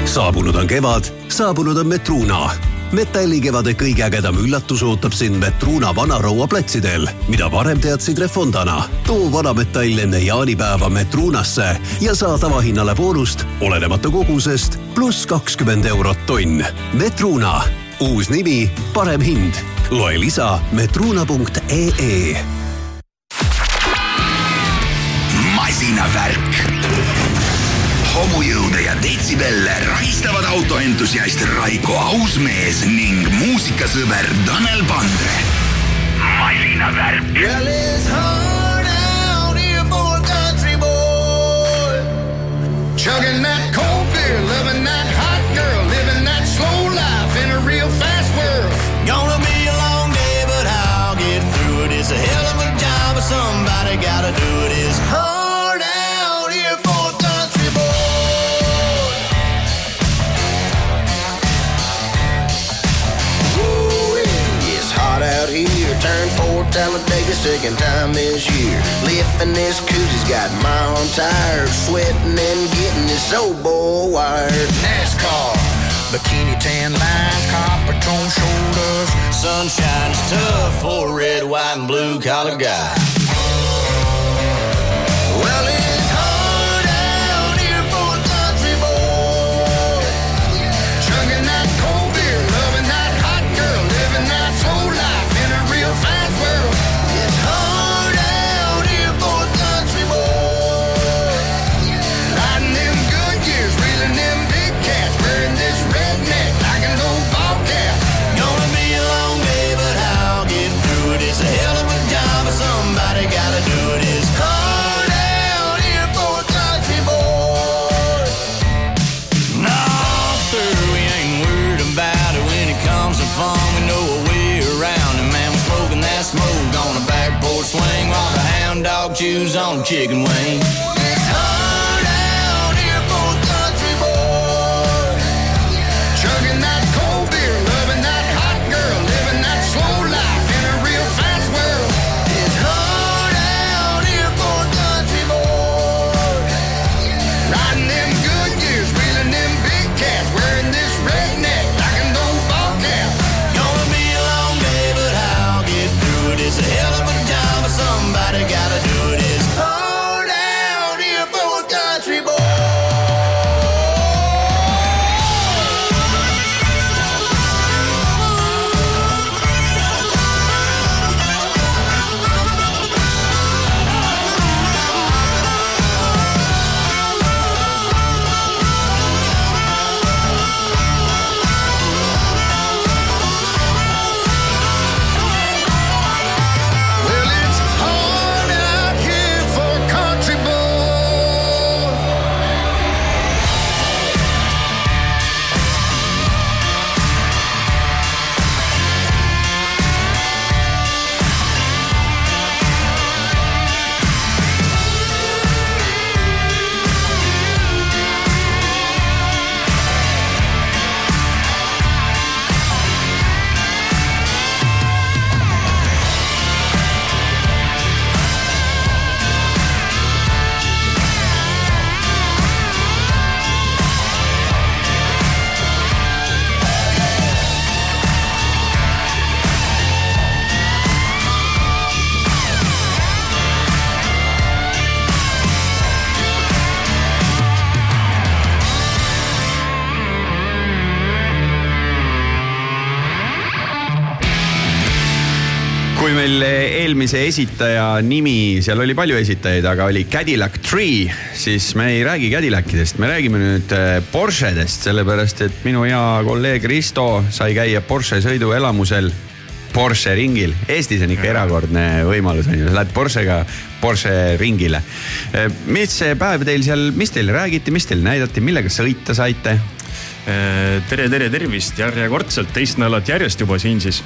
saabunud on kevad, saabunud on Metruuna. metallikevade kõige ägedam üllatus ootab sind Metruuna Vana-Roua platsidel, mida varem teadsid Refondana. too vanametall enne jaanipäeva Metruunasse ja saa tavahinnale boonust, olenemata kogusest, pluss kakskümmend eurot tonn. Metruuna, uus nimi, parem hind. loe lisa metruuna.ee masinavärk. homujõude ja detsibelle rahistavad autoentusiast Raiko Ausmees ning muusikasõber Tanel Pandre. masinavärk. Well, it's hard out here for a country boy. Chugging that cold beer, loving that gotta do. It's Hard out here for a country boy. Ooh, It's hot out here. Turn four, Talladega, second time this year. Lifting this coozie's got my own tired. Sweating and getting this old boy wired. NASCAR. Bikini tan lines, copper tone shoulders. Sunshine's tough for a red, white, and blue collar guy. On chicken wing. Chugging eelmise esitaja nimi, seal oli palju esitajaid, aga oli Cadillac Tree, siis me ei räägi Cadillacidest, me räägime nüüd äh, Porschedest, sellepärast et minu hea kolleeg Risto sai käia Porsche sõiduelamusel Porsche ringil. Eestis on ikka erakordne võimalus on ju, sa lähed Porschega Porsche ringile. mis see päev teil seal, mis teile räägiti, mis teile näidati, millega sõita saite? Tere, tere, tervist järjekordselt, teist nädalat järjest juba siin siis.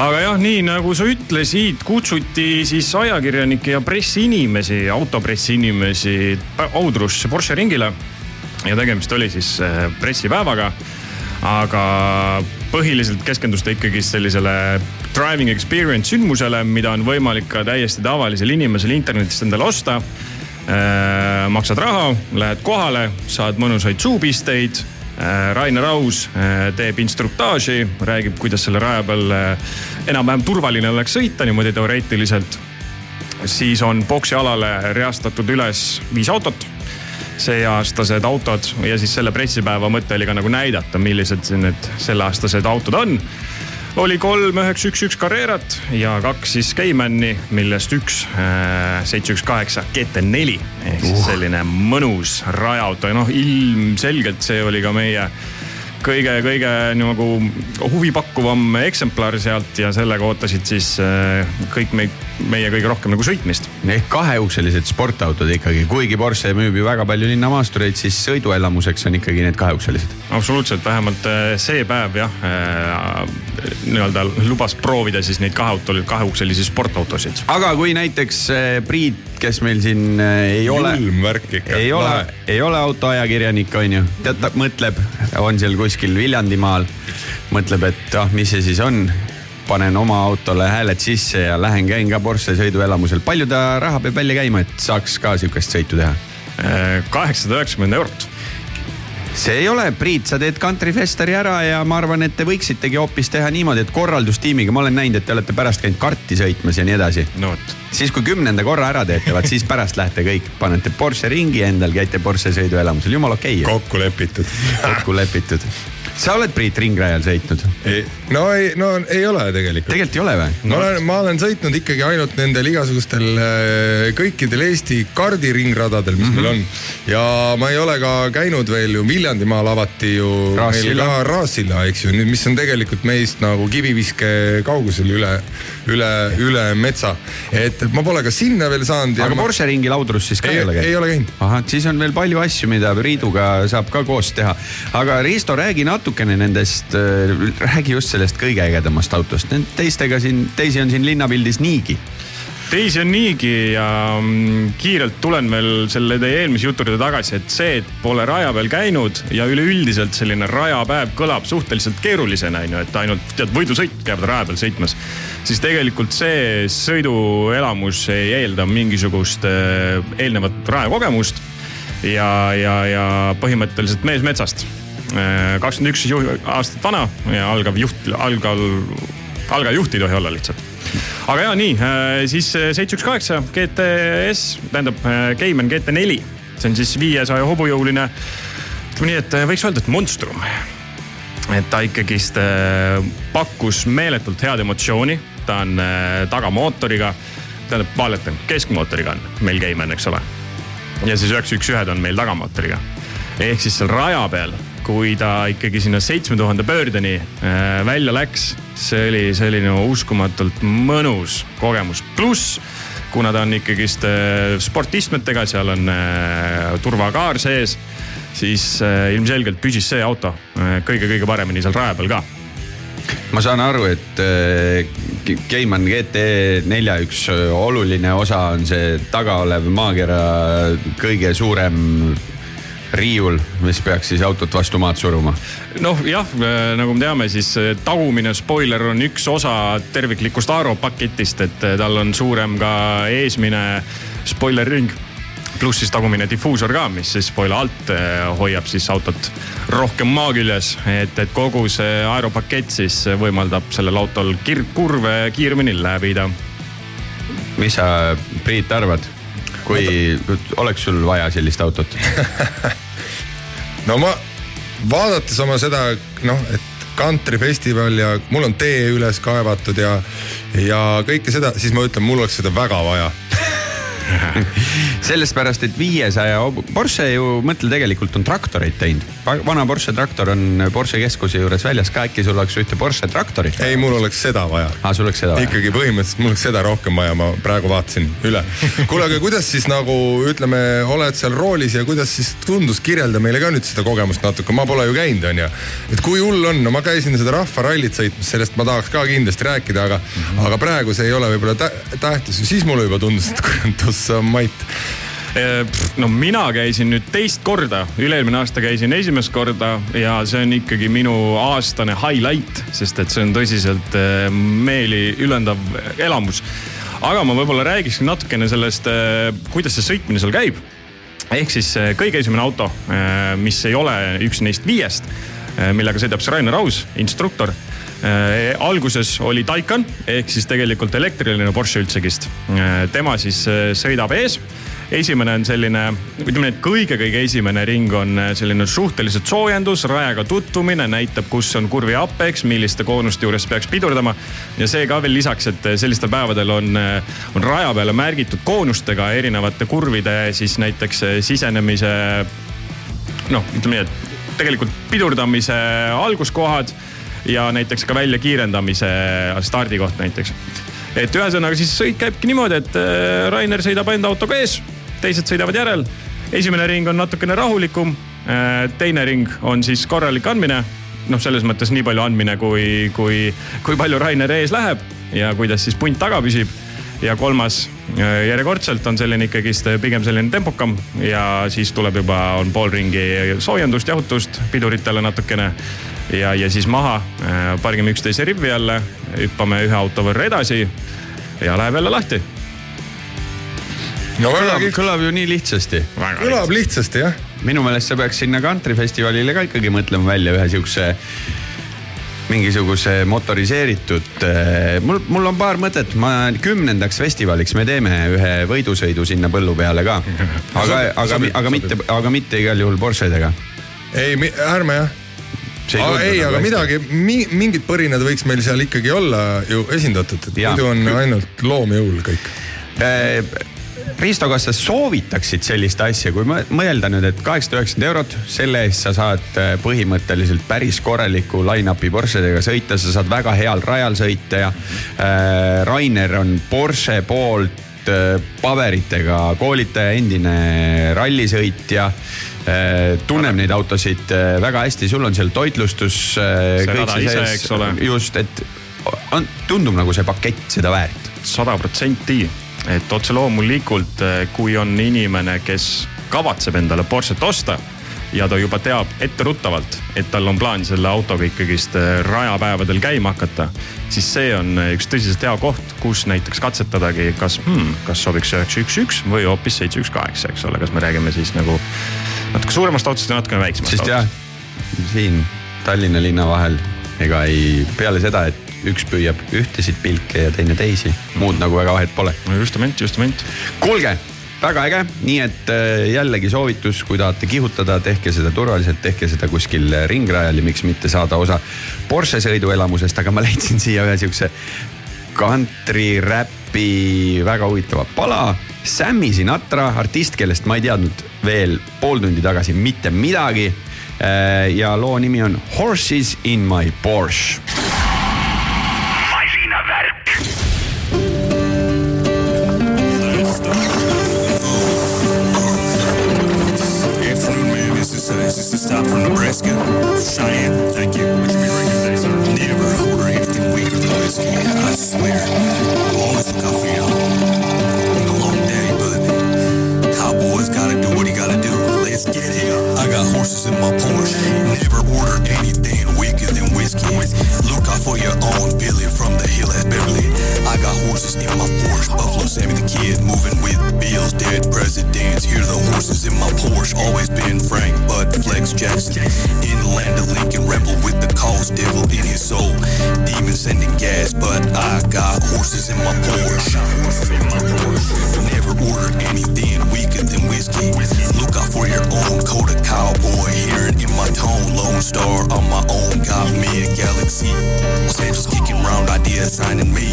aga jah, nii nagu sa ütlesid, kutsuti siis ajakirjanikke ja pressiinimesi, autopressiinimesi Audrusse Porsche ringile. ja tegemist oli siis eh, pressipäevaga. aga põhiliselt keskendus ta ikkagi sellisele driving experience sündmusele, mida on võimalik ka täiesti tavalisel inimesel internetist endale osta Äh, maksad raha, lähed kohale, saad mõnusaid suupisteid. Rainer Aus äh, teeb instruktaaži, räägib, kuidas selle raja peal äh, enam-vähem turvaline oleks sõita niimoodi teoreetiliselt. siis on boksialale reastatud üles viis autot seeaastased autod ja siis selle pressipäeva mõte oli ka nagu näidata, millised need selleaastased autod on oli kolm üheksa üks üks Carrerat ja kaks siis Caymani, millest üks seitse üks kaheksa GT4 ehk siis selline mõnus rajaauto ja noh, ilmselgelt see oli ka meie kõige-kõige nagu huvipakkuvam eksemplar sealt ja sellega ootasid siis äh, kõik meid, meie kõige rohkem nagu sõitmist. Ehk kaheukselised sportautod ikkagi, kuigi Porsche müüb ju väga palju linnamaastureid, siis sõiduelamuseks on ikkagi need kaheukselised. absoluutselt, vähemalt äh, see päev jah äh, nii-öelda lubas proovida siis neid kaheauto, kaheukselisi sportautosid. aga kui näiteks äh, Priit, kes meil siin äh, ei ole. julm värk ikka. ei ole, ei ole autoajakirjanik, on ju, tead ta mõtleb, on seal kuskil Viljandimaal, mõtleb, et ah, mis see siis on panen oma autole hääled sisse ja lähen käin ka Porsche sõiduelamusel. palju ta raha peab välja käima, et saaks ka sihukest sõitu teha? kaheksasada üheksakümmend eurot. see ei ole, Priit, sa teed kantrifestari ära ja ma arvan, et te võiksitegi hoopis teha niimoodi, et korraldustiimiga, ma olen näinud, et te olete pärast käinud karti sõitmas ja nii edasi. no siis kui kümnenda korra ära teete, vaat siis pärast lähete kõik, panete Porsche ringi endal, käite Porsche sõiduelamusel, jumala okei okay.. kokku lepitud. kokku lepitud sa oled Priit ringrajal sõitnud? no ei, no ei ole tegelikult. tegelikult ei ole või? ma olen, ma olen sõitnud ikkagi ainult nendel igasugustel äh, kõikidel Eesti kardiringradadel, mis mm -hmm. meil on. ja ma ei ole ka käinud veel ju Viljandimaal avati ju Raassilla. Raassilla, eks ju, mis on tegelikult meist nagu kiviviske kaugusel üle, üle, üle metsa. et ma pole ka sinna veel saanud. aga ma... Porsche ringi laudrus siis ka ei, ei ole käinud? ei ole käinud. ahah, siis on veel palju asju, mida Priiduga saab ka koos teha. aga Risto, räägi natukene nendest, räägi just sellest kõige ägedamast autost, teistega siin, teisi on siin linnapildis niigi teisi on niigi ja mm, kiirelt tulen veel selle teie eelmise jutu juurde tagasi, et see, et pole raja peal käinud ja üleüldiselt selline rajapäev kõlab suhteliselt keerulisena, on ju, et ainult tead, võidusõit käivad raja peal sõitmas. siis tegelikult see sõiduelamus ei eelda mingisugust äh, eelnevat rajakogemust ja, ja, ja põhimõtteliselt mees metsast. kakskümmend üks aastat vana ja algav juht, algav, algav juht ei tohi olla lihtsalt aga ja nii, siis seitse, üks, kaheksa GTS, tähendab Cayman GT4, see on siis viiesaja hobujõuline. ütleme nii, et võiks öelda, et monstrum. et ta ikkagist pakkus meeletult head emotsiooni, ta on tagamootoriga, tähendab, valetan, keskmootoriga on meil Cayman, eks ole. ja siis üheksa, üks, ühed on meil tagamootoriga. ehk siis seal raja peal kui ta ikkagi sinna seitsme tuhande pöördeni äh, välja läks, see oli selline uskumatult mõnus kogemus. pluss, kuna ta on ikkagist äh, sportistmetega, seal on äh, turvakaar sees, siis ilmselgelt püsis see auto kõige-kõige paremini seal raja peal ka ma saan aru, et Cayman GT4 üks oluline osa on see taga olev maakera kõige suurem riiul, mis peaks siis autot vastu maad suruma? noh jah, nagu me teame, siis tagumine spoiler on üks osa terviklikust aeropaketist, et tal on suurem ka eesmine spoilerring pluss siis tagumine difuusor ka, mis siis spoila alt hoiab siis autot rohkem maa küljes. et, et kogu see aeropakett siis võimaldab sellel autol kir-, kurve kiiremini läbida. mis sa, Priit, arvad? Kui oleks sul vaja sellist autot. No ma, vaadates oma seda noh, et kantrifestival ja mul on tee üles kaevatud ja, ja kõike seda, siis ma ütlen, mul oleks seda väga vaja sellest pärast, et viiesaja, Porsche ju mõtle tegelikult on traktoreid teinud. vana Porsche traktor on Porsche keskuse juures väljas ka, äkki sul oleks ühte Porsche traktorit? ei, mul oleks seda vaja. aa, sul oleks seda vaja? ikkagi põhimõtteliselt mul oleks seda rohkem vaja, ma praegu vaatasin üle. kuule, aga kuidas siis nagu ütleme, oled seal roolis ja kuidas siis tundus, kirjelda meile ka nüüd seda kogemust natuke, ma pole ju käinud, onju. et kui hull on, no ma käisin seda rahvarallit sõitmas, sellest ma tahaks ka kindlasti rääkida, aga mm, -hmm. aga praegu see ei ole võib-olla tähtis, siis mulle juba tundus, et kurat, ossa mait no mina käisin nüüd teist korda, üle-eelmine aasta käisin esimest korda ja see on ikkagi minu aastane highlight, sest et see on tõsiselt eh, meeli ülendav elamus. aga ma võib-olla räägiksin natukene sellest, eh, kuidas see sõitmine seal käib. ehk siis kõige esimene auto, mis ei ole üks neist viiest, millega sõidab see Rainer Aus, instruktor Äh, alguses oli Taycan ehk siis tegelikult elektriline Porsche üldsegist. Äh, tema siis äh, sõidab ees esimene on selline, ütleme et kõige-kõige esimene ring on selline suhteliselt soojendus, rajaga tutvumine, näitab, kus on kurvi apeks, milliste koonuste juures peaks pidurdama. ja see ka veel lisaks, et sellistel päevadel on, on raja peale märgitud koonustega erinevate kurvide siis näiteks sisenemise. noh, ütleme nii, et tegelikult pidurdamise alguskohad ja näiteks ka väljakiirendamise stardikoht näiteks. et ühesõnaga siis sõit käibki niimoodi, et äh, Rainer sõidab enda autoga ees, teised sõidavad järel. esimene ring on natukene rahulikum, äh, teine ring on siis korralik andmine noh, selles mõttes nii palju andmine, kui, kui, kui palju Rainer ees läheb ja kuidas siis punt taga püsib. ja kolmas äh, järjekordselt on selline ikkagist pigem selline tempokam ja siis tuleb juba, on pool ringi soojendust, jahutust piduritele natukene ja, ja siis maha, äh, pargime üksteise rivvi alla, hüppame ühe auto võrra edasi ja läheb jälle lahti. no kõlab, kõlab ju nii lihtsasti. kõlab lihtsasti jah. minu meelest sa peaks sinna kantrifestivalile ka ikkagi mõtlema välja ühe siukse mingisuguse motoriseeritud, äh, mul, mul on paar mõtet, ma kümnendaks festivaliks me teeme ühe võidusõidu sinna põllu peale ka. aga, aga, aga mitte, aga mitte igal juhul Porschedega. ei, ärme jah Aa, ei, aga midagi, mingid põrinad võiks meil seal ikkagi olla ju esindatud, et muidu on ainult loomjõul kõik. Äh, Risto, kas sa soovitaksid sellist asja, kui mõelda nüüd, et kaheksasada üheksakümmend eurot, selle eest sa saad äh, põhimõtteliselt päris korraliku line-up'i Porschedega sõita, sa saad väga heal rajal sõita ja äh, Rainer on Porsche poolt paberitega koolitaja, endine rallisõitja Äh, tunneb neid autosid äh, väga hästi, sul on seal toitlustus. Äh, seda ise, eks ole. just, et on, tundub nagu see pakett seda väärt. sada protsenti et otse loomulikult, kui on inimene, kes kavatseb endale Porsche't osta ja ta juba teab etteruttavalt, et tal on plaan selle autoga ikkagist äh, rajapäevadel käima hakata, siis see on äh, üks tõsiselt hea koht, kus näiteks katsetadagi, kas hmm,, kas sobiks üheksa, üks, üks või hoopis seitse, üks, kaheksa, eks ole, kas me räägime siis nagu natuke suuremast autost ja natukene väiksemast sest jah, siin Tallinna linna vahel ega ei, peale seda, et üks püüab ühtesid pilke ja teine teisi, muud nagu väga vahet pole. justament, justament. kuulge, väga äge, nii et äh, jällegi soovitus, kui tahate kihutada, tehke seda turvaliselt, tehke seda kuskil ringrajal ja miks mitte saada osa Porsche sõiduelamusest, aga ma leidsin siia ühe siukse country räpi väga huvitava pala. Sammy Sinatra, artist, kellest ma ei teadnud veel pool tundi tagasi mitte midagi. ja loo nimi on Horses in my Porsche. the stop from Nebraska. Cheyenne, thank you. What you be sir? Never order anything weaker than whiskey. I swear. Always look out Let's get it. I got horses in my Porsche. Never order anything weaker than whiskey. Look out for your own Billy from the hill at Beverly. I got horses in my Porsche. Buffalo Sammy the Kid moving with Bills, dead presidents. Hear the horses in my Porsche. Always been Frank, but Flex Jackson. In the land of Lincoln, rebel with the cause devil in his soul. Demon sending gas, but I got horses in my Porsche. Never order anything weaker than whiskey. Look out for your own coda cowboy. Hear it in my tone. Lone Star on my own. Got me a galaxy. Los kicking round ideas signing me.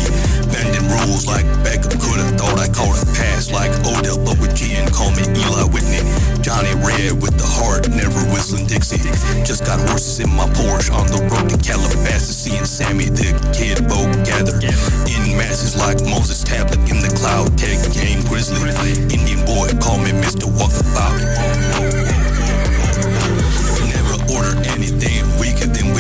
Bending rules like Beckham could've thought I caught a pass like Odell, but with G and call me Eli Whitney. Johnny Red with the heart, never whistling Dixie. Just got horses in my Porsche on the road to Calabasas, seeing Sammy the Kid both gather in masses like Moses tablet in the cloud. Tech game grizzly, Indian boy, call me Mr. Walkabout. Never order anything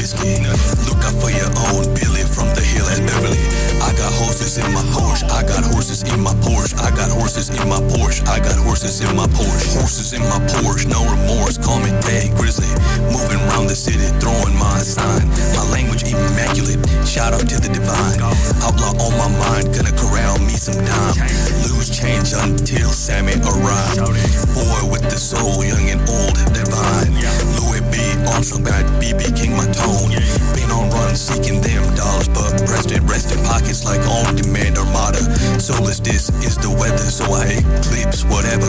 Look out for your own Billy from the hill at Beverly. I got horses in my Porsche. I got horses in my Porsche. I got horses in my Porsche. I got horses in my Porsche. Horses in my Porsche. No remorse. Call me Tag Grizzly. Moving around the city, throwing my sign. My language immaculate. Shout out to the divine. Outlaw on my mind. Gonna corral me some time. Lose change until Sammy arrives. Boy with the soul, young and old, divine. Louis B. Armstrong, got BB King my tone. Been on run seeking them dollars, but Preston rest in pockets like on demand armada. Soulless, this is the weather, so I eclipse whatever.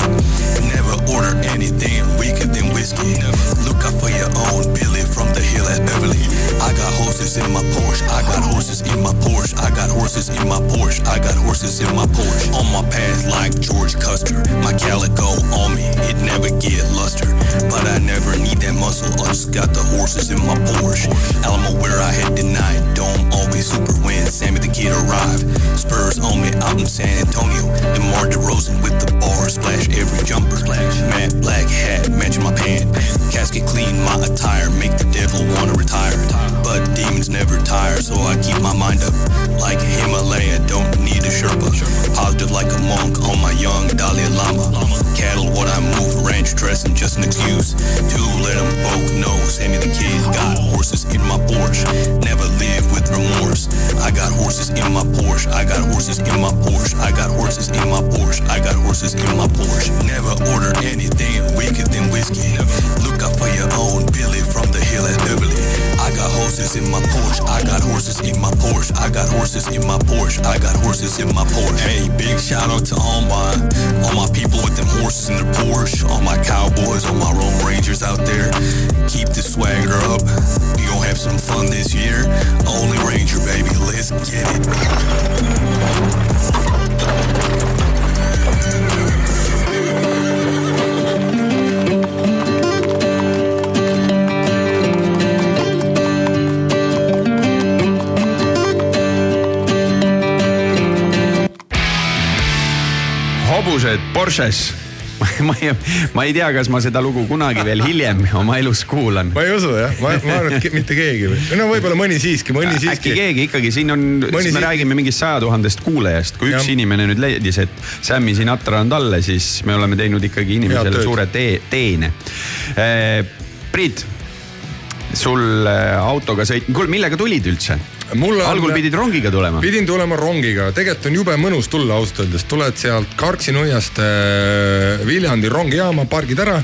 Never order anything weaker than whiskey. Look out for your own Billy from the hill at Beverly. I got horses in my Porsche. I got horses in my Porsche. I got horses in my Porsche. I got horses in my Porsche. On my path like George Custer. My calico on me, it never get luster. But I never need that muscle. I just got the horses in my Porsche. Alamo where I had denied. Dome always super when Sammy the Kid arrived. Spurs on me out in San Antonio. DeMar DeRozan with the bar splash every jumper. Matte black hat matching my pant. Casket clean my attire. Make the devil wanna retire. But demons never tire, so I keep my mind up. Like Himalaya, don't need a Sherpa. Positive like a monk on my young Dalai Lama. Cattle, what I move, ranch dressing, just an excuse to let them both know. Sammy the Kid got horses in my Porsche. Never live with remorse. I got horses in my Porsche. I got horses in my Porsche. I got horses in my Porsche. I got horses in my Porsche. Never order anything weaker than whiskey. Look out for your own Billy from the hill at Beverly. I got horses in my Porsche. I got horses in my Porsche. I got horses in my Porsche. I got horses in my Porsche. Hey, big shout out to all my all my people with them horses in their Porsche. All my cowboys, all my Rome Rangers out there. Keep the swagger up. We gonna have some fun this year. Only Ranger, baby. Let's get it. Hobused Porsches ma ei, ma ei tea, kas ma seda lugu kunagi veel hiljem oma elus kuulan. ma ei usu jah, ma, ma arvan, et mitte keegi või, no võib-olla mõni siiski, mõni äkki siiski. keegi ikkagi, siin on, me siit- räägime mingist saja tuhandest kuulajast, kui üks Jah. inimene nüüd leidis, et Sammi Sinatra on talle, siis me oleme teinud ikkagi inimesele suure tee, teene. Priit, sul äh, autoga sõit, kuule, millega tulid üldse? Mul on- algul pidid rongiga tulema. pidin tulema rongiga, tegelikult on jube mõnus tulla ausalt öeldes, tuled sealt Karksi nuiast äh, Viljandi rongijaama, pargid ära,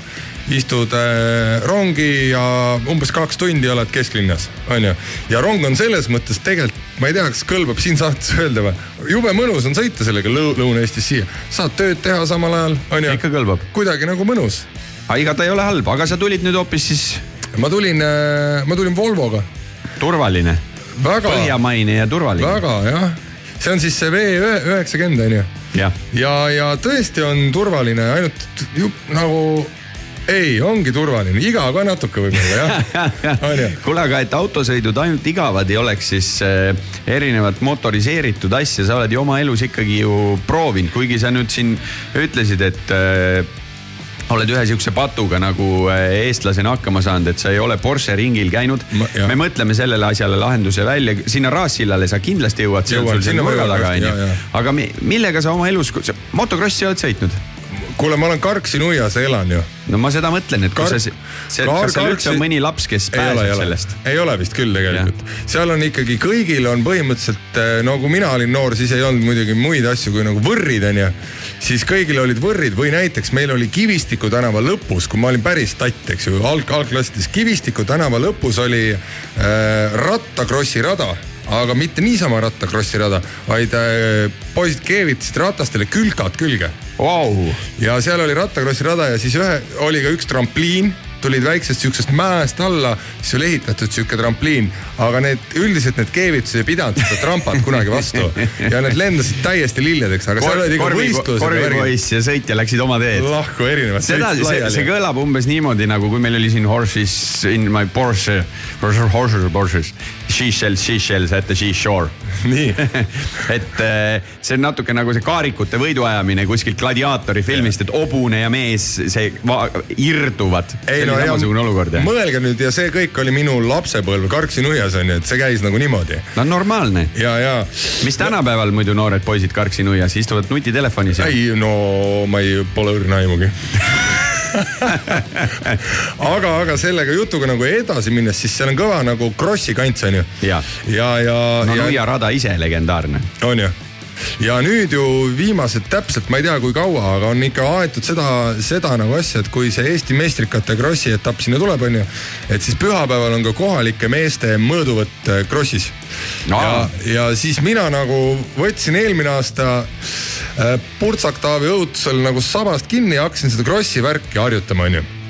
istud äh, rongi ja umbes kaks tundi oled kesklinnas, onju. ja rong on selles mõttes tegelikult, ma ei tea, kas kõlbab siin saates öelda või, jube mõnus on sõita sellega Lõu- Lõuna-Eestis siia, saad tööd teha samal ajal, onju. ikka kõlbab. kuidagi nagu mõnus. aga ega ta ei ole halb, aga sa tulid nüüd hoopis siis ma tulin, ma tulin Volvoga. turvaline, põhjamaine ja turvaline. väga jah, see on siis see V üheksakümmend onju jah, ja, ja tõesti on turvaline, ainult jup, nagu ei, ongi turvaline, igav ka natuke võib-olla jah, onju. kuule, aga et autosõidud ainult igavad ei oleks, siis äh, erinevat motoriseeritud asja sa oled ju oma elus ikkagi ju proovinud, kuigi sa nüüd siin ütlesid, et äh, oled ühe sihukese patuga nagu äh, eestlasena hakkama saanud, et sa ei ole Porsche ringil käinud. me mõtleme sellele asjale lahenduse välja, sinna Raassillale sa kindlasti jõuad, see on sul ma nurga taga onju aga mi, millega sa oma elus, motokrossi oled sõitnud? kuule, ma olen Karksi nuias elan ju. no ma seda mõtlen, et Kar- sa, see, Kar- kas seal üldse on mõni laps, kes ei ole, ei pääseb ole sellest?, ei ole vist küll tegelikult. seal on ikkagi kõigil on põhimõtteliselt, no kui mina olin noor, siis ei olnud muidugi muid asju kui nagu võrrid onju. siis kõigil olid võrrid või näiteks meil oli Kivistiku tänava lõpus, kui ma olin päris tatt, eks ju, alg, algklassides, Kivistiku tänava lõpus oli äh, rattakrossi rada aga mitte niisama rattakrossi rada, vaid äh, poisid keevitasid ratastele külkad külge wow.. ja seal oli rattakrossi rada ja siis ühe, oli ka üks trampliin, tulid väiksest siuksest mäest alla, siis oli ehitatud sihuke trampliin, aga need üldiselt need keevitused ei pidanud seda trampat kunagi vastu ja need lendasid täiesti lilledeks, aga seal olid ikka võistlused. korvipoiss ja sõitja läksid oma teed. lahku erinevad. seda, see, see kõlab umbes niimoodi nagu, kui meil oli siin horses in my Porsche, horses, horses, horses, seashells, seashells at the seashore. nii et eh, see on natuke nagu see kaarikute võiduajamine kuskilt gladiaatori filmist, et hobune ja mees, see va- irduvad. see oli samasugune olukord jah? mõelge nüüd ja see kõik oli minu lapsepõlv Karksi nuias onju, et see käis nagu niimoodi. no normaalne. ja, ja. mis tänapäeval muidu noored poisid Karksi nuias istuvad nutitelefonis ei no ma ei, pole õrna aimugi aga, aga sellega jutuga nagu edasi minnes, siis seal on kõva nagu krossi kants on ju. ja, ja, ja. no nuiarada ise legendaarne. on ju ja nüüd ju viimased täpselt, ma ei tea, kui kaua, aga on ikka aetud seda, seda nagu asja, et kui see Eesti meistrikate krossi etapp sinna tuleb, onju. et siis pühapäeval on ka kohalike meeste mõõduvõtt äh, krossis no.. ja, ja siis mina nagu võtsin eelmine aasta äh, Purtsak Taavi õhutusel nagu sabast kinni ja hakkasin seda krossi värki harjutama, onju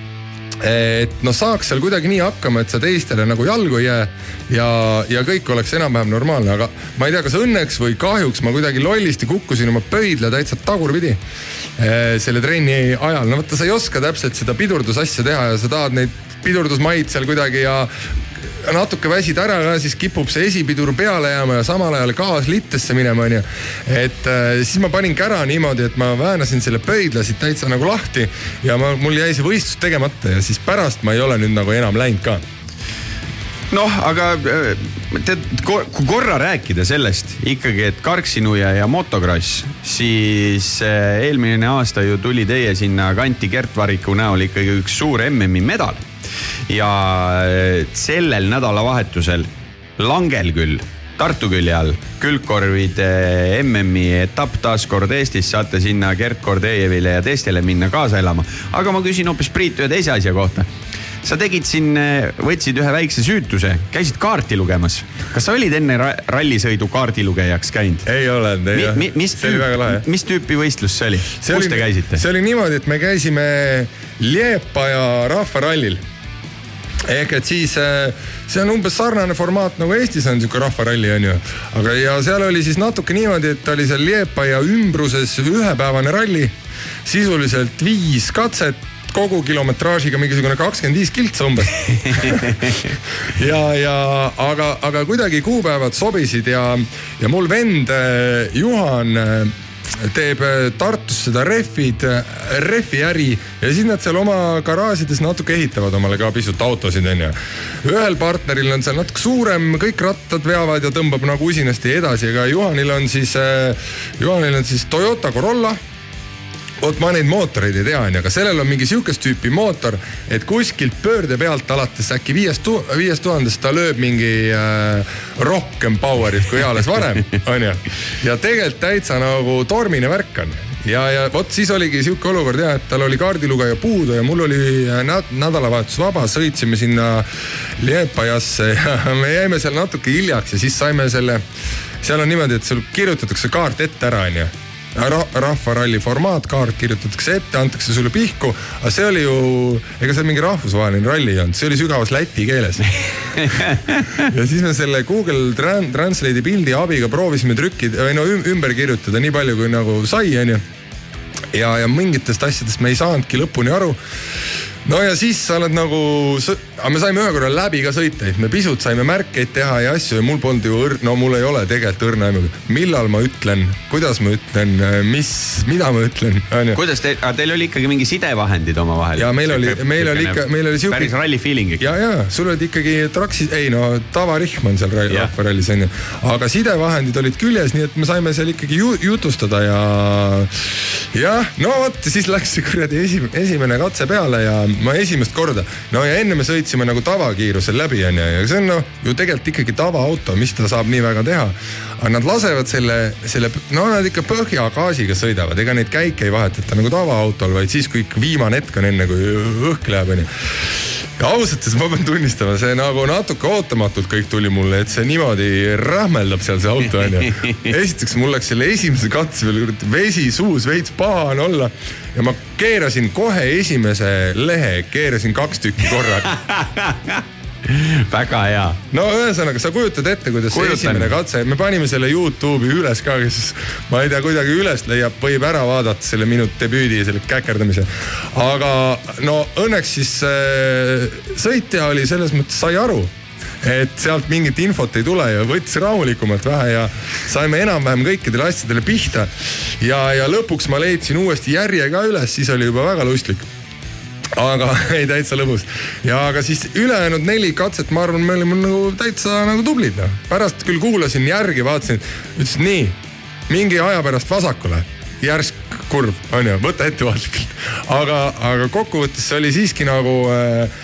et noh, saaks seal kuidagi nii hakkama, et sa teistele nagu jalgu ei jää ja, ja kõik oleks enam-vähem normaalne, aga ma ei tea, kas õnneks või kahjuks ma kuidagi lollisti kukkusin oma pöidla täitsa tagurpidi eh, selle trenni ajal. no vaata, sa ei oska täpselt seda pidurdusasja teha ja sa tahad neid pidurdusmaid seal kuidagi ja natuke väsid ära ka, siis kipub see esipidur peale jääma ja samal ajal gaas littesse minema, onju. et äh, siis ma panin kära niimoodi, et ma väänasin selle pöidla siit täitsa nagu lahti ja ma, mul jäi see võistlus tegemata ja siis pärast ma ei ole nüüd nagu enam läinud ka. noh, aga äh, tead, kui korra rääkida sellest ikkagi, et Karksinuia ja motokross, siis äh, eelmine aasta ju tuli teie sinna kanti Gert Variku näol ikkagi üks suur MM-i medal. Ja äh, sellel nädalavahetusel langel küll Tartu külje all külgkorvide MM-i etapp taas kord Eestis, saate sinna Gert Kordejevile ja teistele minna kaasa elama. aga ma küsin hoopis Priit ühe teise asja kohta sa tegid siin, võtsid ühe väikse süütuse, käisid kaarti lugemas. kas sa olid enne ra rallisõidu kaardilugejaks käinud? ei ole, ei mi, mi, mis, lahe. mis tüüpi võistlus see oli? kus oli, te käisite? see oli niimoodi, et me käisime Liepaja rahvarallil ehk et siis see on umbes sarnane formaat nagu Eestis on sihuke rahvaralli onju. aga, ja seal oli siis natuke niimoodi, et oli seal Liepaja ümbruses ühepäevane ralli. sisuliselt viis katset kogu kilometraažiga mingisugune kakskümmend viis kiltsa umbes. ja, ja aga, aga kuidagi kuupäevad sobisid ja, ja mul vend eh, Juhan eh, teeb äh, Tartus seda rehvid, rehviäri ja siis nad seal oma garaažides natuke ehitavad omale ka pisut autosid, onju. ühel partneril on seal natuke suurem, kõik rattad veavad ja tõmbab nagu usinasti edasi, aga Juhanil on siis, Juhanil on siis Toyota Corolla vot ma neid mootoreid ei tea, onju, aga sellel on mingi sihukest tüüpi mootor, et kuskilt pöörde pealt alates äkki viiest viiest tuhandest ta lööb mingi äh, rohkem power'it kui eales varem, onju. ja tegelikult täitsa nagu tormine värk on ja, ja vot siis oligi sihuke olukord ja, et tal oli kaardilugeja puudu ja mul oli äh, näd- nädalavahetus vaba, sõitsime sinna Liepajasse ja me jäime seal natuke hiljaks ja siis saime selle, seal on niimoodi, et sul kirjutatakse kaart ette ära, onju ra rahvaralli formaatkaart kirjutatakse ette, antakse sulle pihku, aga see oli ju, ega see mingi rahvusvaheline ralli ei olnud, see oli sügavas läti keeles. ja siis me selle Google Tran- Translate'i pildi abiga proovisime trükkida või no üm ümber kirjutada nii palju kui nagu sai, onju. ja, ja mingitest asjadest me ei saanudki lõpuni aru no ja siis sa oled nagu, aga me saime ühe korra läbi ka sõita, et me pisut saime märkeid teha ja asju ja mul polnud ju õrn, no mul ei ole tegelikult õrna aimu, millal ma ütlen, kuidas ma ütlen, mis, mida ma ütlen, onju. kuidas te, aga teil oli ikkagi mingi sidevahendid omavahel? ja meil oli, meil oli ikka, meil oli siuke. päris ralli feeling ikka. ja, ja sul olid ikkagi traksi, ei no tavarihm on seal ralli- rahvarallis onju, aga sidevahendid olid küljes, nii et me saime seal ikkagi ju, jutustada ja jah, no vot siis läks kuradi esimene, esimene katse peale ja ma esimest korda, no ja enne me sõitsime nagu tavakiirusel läbi onju ja see on noh, ju tegelikult ikkagi tavaauto, mis ta saab nii väga teha. aga nad lasevad selle, selle, no nad ikka põhjagaasiga sõidavad, ega neid käike ei vahetata nagu tavaautol, vaid siis, kui ikka viimane hetk on enne, kui õhk läheb onju ja ausalt öeldes ma pean tunnistama, see nagu natuke ootamatult kõik tuli mulle, et see niimoodi rähmeldab seal see auto onju. esiteks mul läks selle esimese katse peal vesi suus, veits paha on olla ja ma keerasin kohe esimese lehe, keerasin kaks tükki korraga. väga hea. no ühesõnaga, sa kujutad ette, kuidas see Kujutan. esimene katse, me panime selle Youtube'i üles ka, kes ma ei tea, kuidagi üles leiab, võib ära vaadata selle minu debüüdi, selle käkerdamise. aga no õnneks siis äh, sõitja oli selles mõttes sai aru et sealt mingit infot ei tule ja võttis rahulikumalt vähe ja saime enam-vähem kõikidele asjadele pihta. ja, ja lõpuks ma leidsin uuesti järje ka üles, siis oli juba väga lustlik aga ei, täitsa lõbus ja aga siis ülejäänud neli katset, ma arvan, me olime nagu täitsa nagu tublid noh. pärast küll kuulasin järgi, vaatasin, ütlesin nii, mingi aja pärast vasakule, järsk kurv on ju, võta ettevaatlikult. aga, aga kokkuvõttes see oli siiski nagu äh,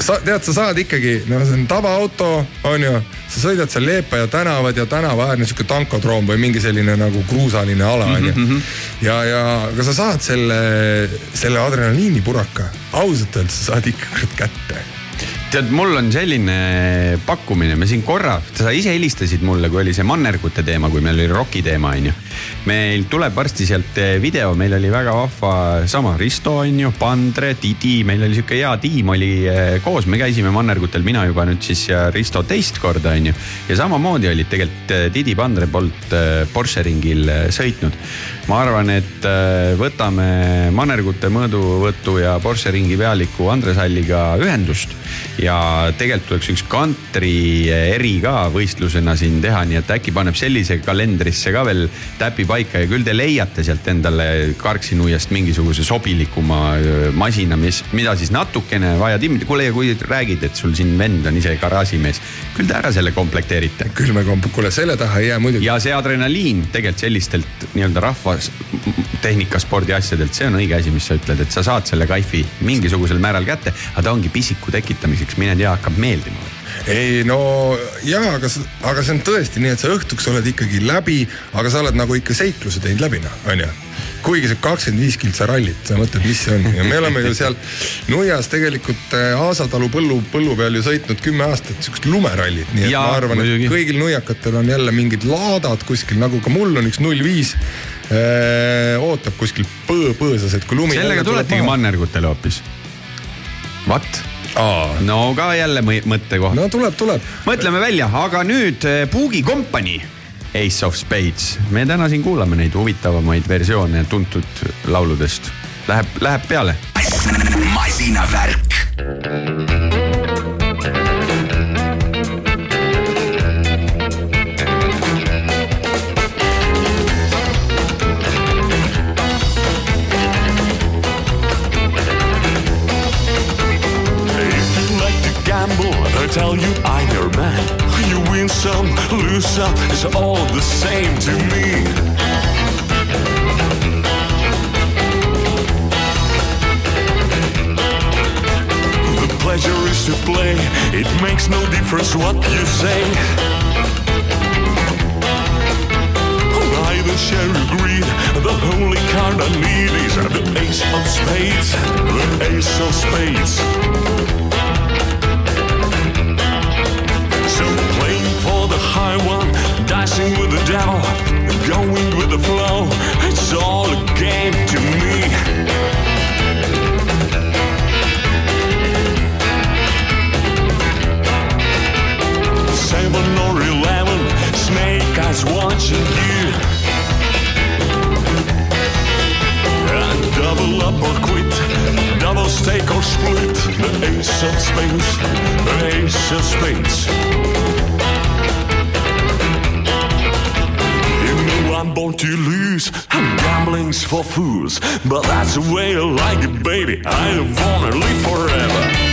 sa tead, sa saad ikkagi, no see on tavaauto, on ju, sa sõidad seal Leepaja tänavad ja tänavaäärne sihuke tankodroom või mingi selline nagu kruusaline ala on ju. ja, ja aga sa saad selle, selle adrenaliinipuraka, ausalt öeldes sa saad ikka kurat kätte tead, mul on selline pakkumine, me siin korra, sa ise helistasid mulle, kui oli see mannergute teema, kui meil oli roki teema, onju. meil tuleb varsti sealt eh, video, meil oli väga vahva sama Risto onju, Pandre, Didi, meil oli sihuke hea tiim oli eh, koos, me käisime mannergutel, mina juba nüüd siis ja Risto teist korda onju. ja samamoodi olid tegelikult eh, Didi Pandre poolt Porsche ringil sõitnud. ma arvan, et võtame mannergute mõõduvõtu ja Porsche ringi pealiku Andres Halliga ühendust ja tegelikult tuleks üks kantri eri ka võistlusena siin teha, nii et äkki paneb sellise kalendrisse ka veel täpi paika ja küll te leiate sealt endale karksinuiast mingisuguse sobilikuma masina, mis, mida siis natukene vaja timmida. kuule, ja kui räägid, et sul siin vend on ise garaažimees, küll te ära selle komplekteerite. küll me komp-, kuule selle taha ei jää muidugi. ja see adrenaliin tegelikult sellistelt nii-öelda rahvas tehnikaspordi asjadelt, see on õige asi, mis sa ütled, et sa saad selle kaifi mingisugusel määral kätte, aga ta ongi pisiku tekitamiseks, mine tea, hakkab meeldima ei no jaa, aga, aga see on tõesti nii, et sa õhtuks oled ikkagi läbi, aga sa oled nagu ikka seikluse teinud läbi noh, onju. kuigi see kakskümmend viis kiltsa rallit, sa mõtled, mis see on ja me oleme ju seal Nuias tegelikult äh, Aasatalu põllu, põllu peal ju sõitnud kümme aastat siukest lumerallit, nii et Jaa, ma arvan, et kõigil nuiakatel on jälle mingid laadad kuskil, nagu ka mul on üks null viis. ootab kuskil põõ, põõsas, et kui lumi. sellega tuletegi. mannergutele hoopis. vat. no ka jälle mõ- mõttekoht. no tuleb, tuleb. mõtleme välja, aga nüüd eh, Puugi kompanii. Ace of Spades, me täna siin kuulame neid huvitavamaid versioone tuntud lauludest. Läheb, läheb peale. masinavärk. Tell you I'm your man. You win some, lose some, it's all the same to me. The pleasure is to play, it makes no difference what you say. I don't share your greed, the only card I need is the ace of spades, the ace of spades. Dicing with the devil, going with the flow, it's all a game to me. Seven or eleven, snake eyes watching you. And double up or quit, double stake or split. The ace of spades, the ace of spades. I'm born to lose, and gambling's for fools. But that's the way I like it, baby. I don't wanna live forever.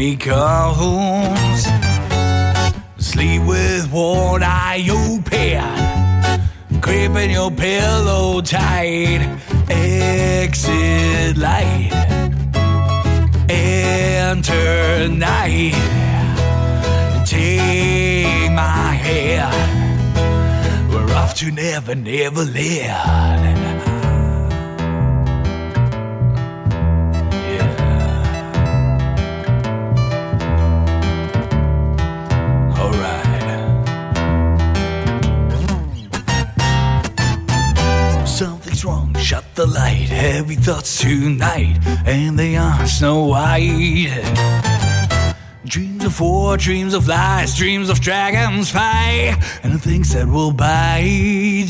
He comes. War, dreams of lies, dreams of dragons fight, and things that will bite.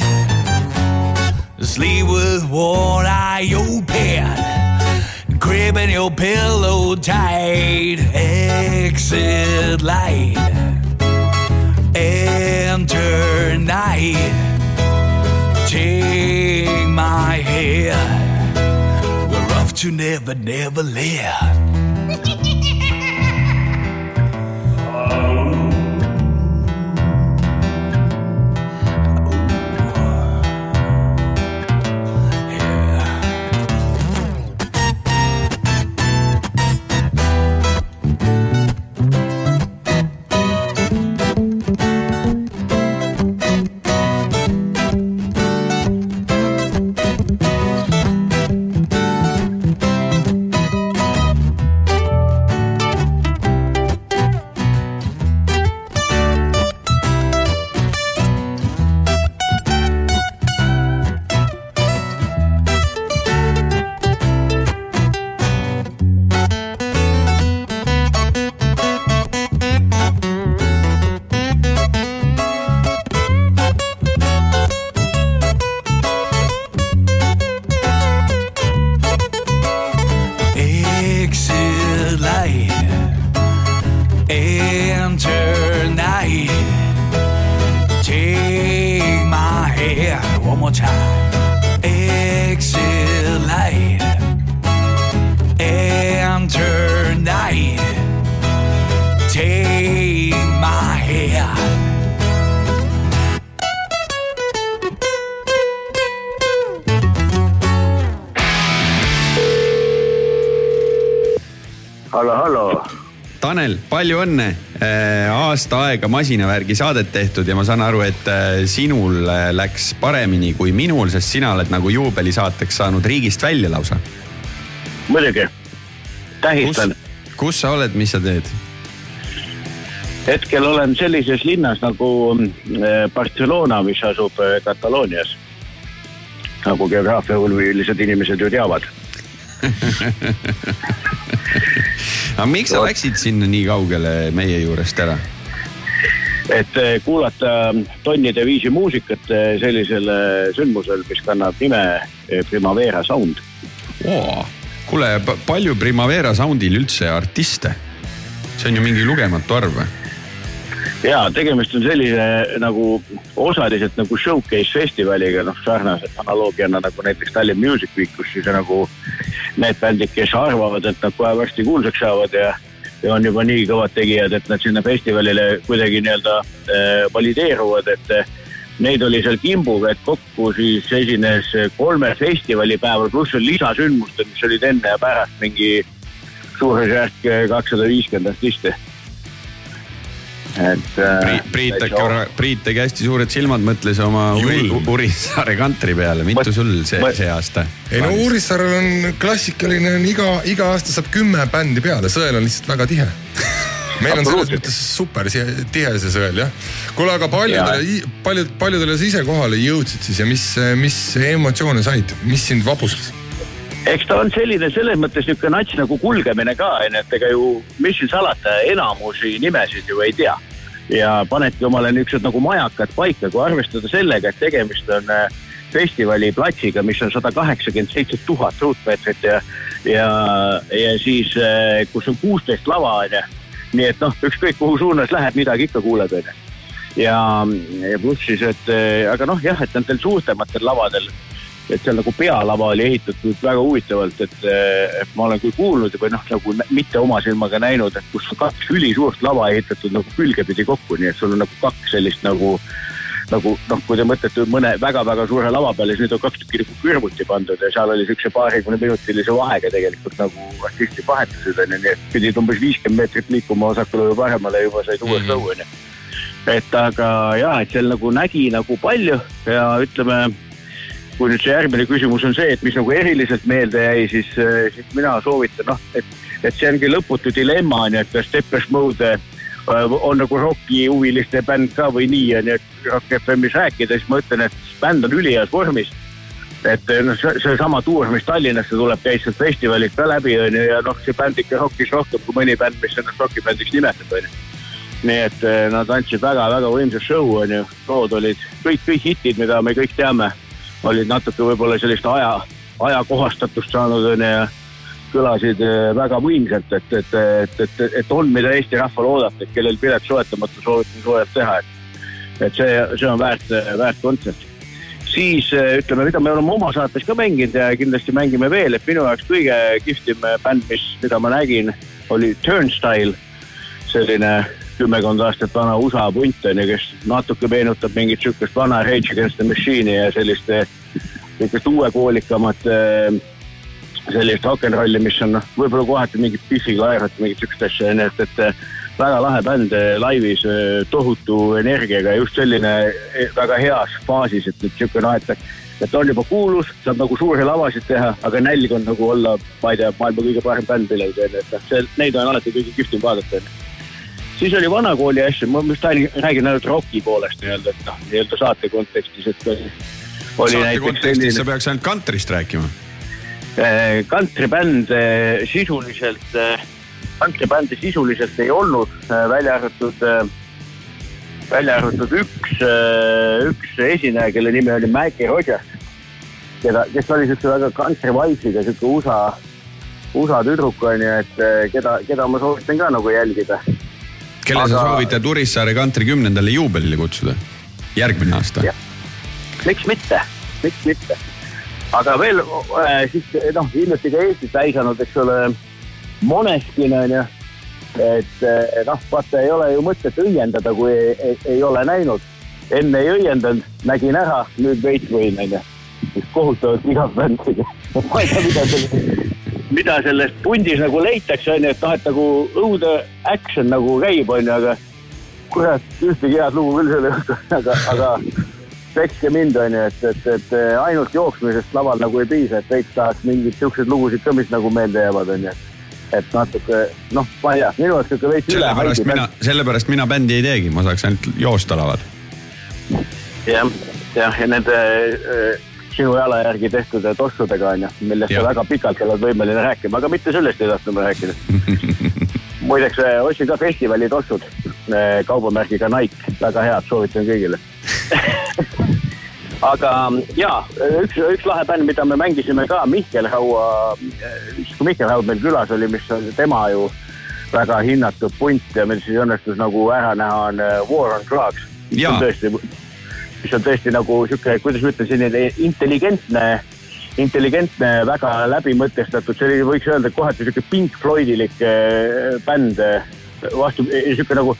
Sleep with one eye open, gripping your pillow tight. Exit light, enter night. Take my hand, we're off to never, never land. Aega masinavärgi saadet tehtud ja ma saan aru, et äh, sinul äh, läks paremini kui minul, sest sina oled nagu juubelisaateks saanud riigist välja lausa. muidugi, tähistan. kus sa oled, mis sa teed? hetkel olen sellises linnas nagu äh, Barcelona, mis asub Kataloonias. nagu geograafiahuvilised inimesed ju teavad aga miks sa läksid sinna nii kaugele meie juurest ära? Et eh, kuulata tonnide viisi muusikat eh, sellisel sündmusel, mis kannab nime eh, Primavera Sound oh,. kuule, palju Primavera Soundil üldse artiste? see on ju mingi lugematu arv ja tegemist on sellise nagu osaliselt nagu showcase festivaliga, noh sarnase analoogiana nagu näiteks Tallinn Music Week, kus siis nagu need bändid, kes arvavad, et nad kohe varsti kuulsaks saavad ja, ja on juba nii kõvad tegijad, et nad sinna festivalile kuidagi nii-öelda äh, valideeruvad, et äh, neid oli seal kimbuga, et kokku siis esines kolmel festivalipäeval, pluss veel lisasündmused, mis olid enne ja pärast mingi suurusjärk kakssada viiskümmend artisti et äh,. Priit äkki, Priit tegi hästi suured silmad, mõtles oma Urissaare kantri peale, mitu sul see, see aasta? ei no Urissaarel on klassikaline, on iga, iga aasta saab kümme bändi peale, sõel on lihtsalt väga tihe meil on selles mõttes super tihe see sõel jah. kuule, aga paljudele, paljud, paljudele sa ise kohale jõudsid siis ja mis, mis emotsioone said, mis sind vapustas? Eks ta on selline selles mõttes niisugune nats nagu kulgemine ka, onju, et ega ju, mis siin salata, enamusi nimesid ju ei tea. ja panedki omale niisugused nagu majakad paika, kui arvestada sellega, et tegemist on äh, festivali platsiga, mis on sada kaheksakümmend seitse tuhat ruutmeetrit ja, ja, ja siis, äh, kus on kuusteist lava, onju. nii et noh, ükskõik kuhu suunas lähed, midagi ikka kuuled, onju. ja, ja pluss siis, et äh, aga noh, jah, et nendel suurtematel lavadel et seal nagu pealava oli ehitatud väga huvitavalt, et, et ma olen küll kuulnud või noh, nagu mitte oma silmaga näinud, et kus on kaks ülisuurt lava ehitatud nagu külgepidi kokku, nii et sul on nagu kaks sellist nagu nagu noh, kui te mõtlete mõne väga-väga suure lava peale, siis need on kaks tükki nagu kõrvuti pandud ja seal oli siukse paarikümne minutilise vahega tegelikult nagu artistid vahetused onju, nii et pidid umbes viiskümmend meetrit liikuma vasakule või paremale juba said uues lõu onju. et aga ja, et seal nagu nägi nagu palju ja ütleme kui nüüd see järgmine küsimus on see, et mis nagu eriliselt meelde jäi, siis, äh, siis mina soovitan noh, et, et see ongi lõputu dilemma on ju, et kas Depeche Mode äh, on nagu rokihuviliste bänd ka või nii on ju, et Rock FM-is rääkida, siis ma ütlen, et bänd on üliheas vormis. et noh, seesama tuur, mis Tallinnasse tuleb, käis sealt festivalilt ka läbi on ju ja noh, see bänd ikka rockis rohkem kui mõni bänd, mis ennast rokibändiks nimetab on ju. Nii et nad andsid väga-väga võimsa show on ju, lood olid kõik, kõik hitid, mida me kõik teame olid natuke võib-olla sellist aja, ajakohastatust saanud onju ja kõlasid eh, väga võimsalt, et, et, et, et, et on, mida Eesti rahval oodata, et kellel pilet soetamata soovitan soojalt teha, et. et see, see on väärt, väärt kontsert. siis eh, ütleme, mida me oleme oma saates ka mänginud ja kindlasti mängime veel, et minu jaoks kõige kihvtim bänd, mis, mida ma nägin, oli Turnstile. selline kümmekond aastat vana USA punt on ju, kes natuke meenutab mingit sihukest vana Rage Against the Machine'i ja sellist, sihukest uuekoolikamat sellist rock n rolli, mis on noh, võib-olla kohati mingit Biffiga aerat, mingit sihukest asja onju, et, et väga lahe bänd laivis, tohutu energiaga, just selline väga heas faasis, et nüüd sihuke noh, et et on juba kuulus, saab nagu suuri lavasid teha, aga nälg on nagu olla, ma ei tea, maailma kõige parem bänd millalgi et noh, see, neid on alati kõige kihvtim vaadata siis oli vanakooli asju, ma just räägin ainult roki poolest nii-öelda, et noh, nii-öelda saate kontekstis, et saate kontekstis selline... sa peaks ainult kantrist rääkima. kantribänd sisuliselt, kantribändi sisuliselt ei olnud, välja arvatud, välja arvatud üks, üks esineja, kelle nimi oli Maggie Rogers. keda, kes oli siukse väga country vibe'iga, siuke USA, USA tüdruk on ju, et keda, keda ma soovitan ka nagu jälgida kelle aga... sa soovitad Urissaare kantri kümnendale juubelile kutsuda? järgmine aasta? miks mitte, miks mitte. aga veel äh, siis noh, hiljuti ka Eestis täisanud, eks ole, Moneskin on ju. et äh, noh, vaata ei ole ju mõtet õiendada, kui ei, ei, ei ole näinud. enne ei õiendanud, nägin ära, nüüd veits võin on ju. kohutavalt igav bänd. ma ei tea, mida selle, mida selles pundis nagu leitakse, on ju, et noh, et nagu õude action nagu käib, on ju, aga kurat, ühtegi head lugu küll seal ei olnud, aga, aga pekske mind, on ju, et, et, et ainult jooksmisest laval nagu ei piisa, et veits tahaks mingeid siukseid lugusid ka, mis nagu meelde jäävad, on ju. et natuke noh, ma ei tea, minu jaoks siuke veits üle sellepärast mina, sellepärast mina bändi ei teegi, ma saaks ainult joosta laval. jah, jah, ja nende äh, sinu jala järgi tehtud tossudega on ju, millest sa väga pikalt oled võimeline rääkima, aga mitte sellest ei tahtnud ma rääkida. muideks äh, ostsin ka festivali tossud äh, kaubamärgiga Nike, väga head, soovitan kõigile. aga ja üks, üks lahe bänd, mida me mängisime ka Mihkel Raua, siis kui Mihkel Raud meil külas oli, mis on tema ju väga hinnatud punt ja meil siis õnnestus nagu ära näha, on äh, War on Drugs. tõesti, mis on tõesti nagu sihuke, kuidas ma ütlen, selline intelligentne, intelligentne, väga läbimõtestatud, see oli, võiks öelda kohati sihuke Pink Floydilik äh, bänd. vastu, sihuke nagu,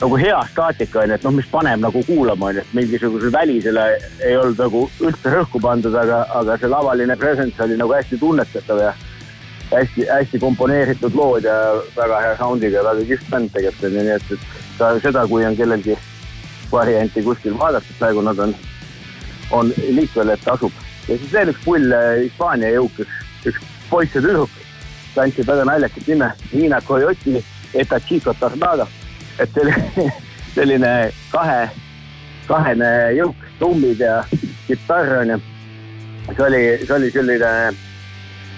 nagu hea staatika on ju, et noh, mis paneb nagu kuulama on ju, et mingisugusele välisele ei olnud nagu üldse rõhku pandud, aga, aga see lavaline presence oli nagu hästi tunnetatav ja hästi-hästi komponeeritud lood ja väga hea sound'iga, väga kihvt bänd tegelikult on ju, nii et, et ka seda, kui on kellelgi varianti kuskil vaadata, praegu nad on, on liikvel, et tasub. ja siis veel üks pull äh, Hispaania jõuk, üks, üks poiss ja tüdruk, kandsid väga naljakat nime, Niina Coyote, Eta Chico Tornado. et oli selline kahe, kahene jõuk, trummid ja kitarr on ju. see oli, see oli selline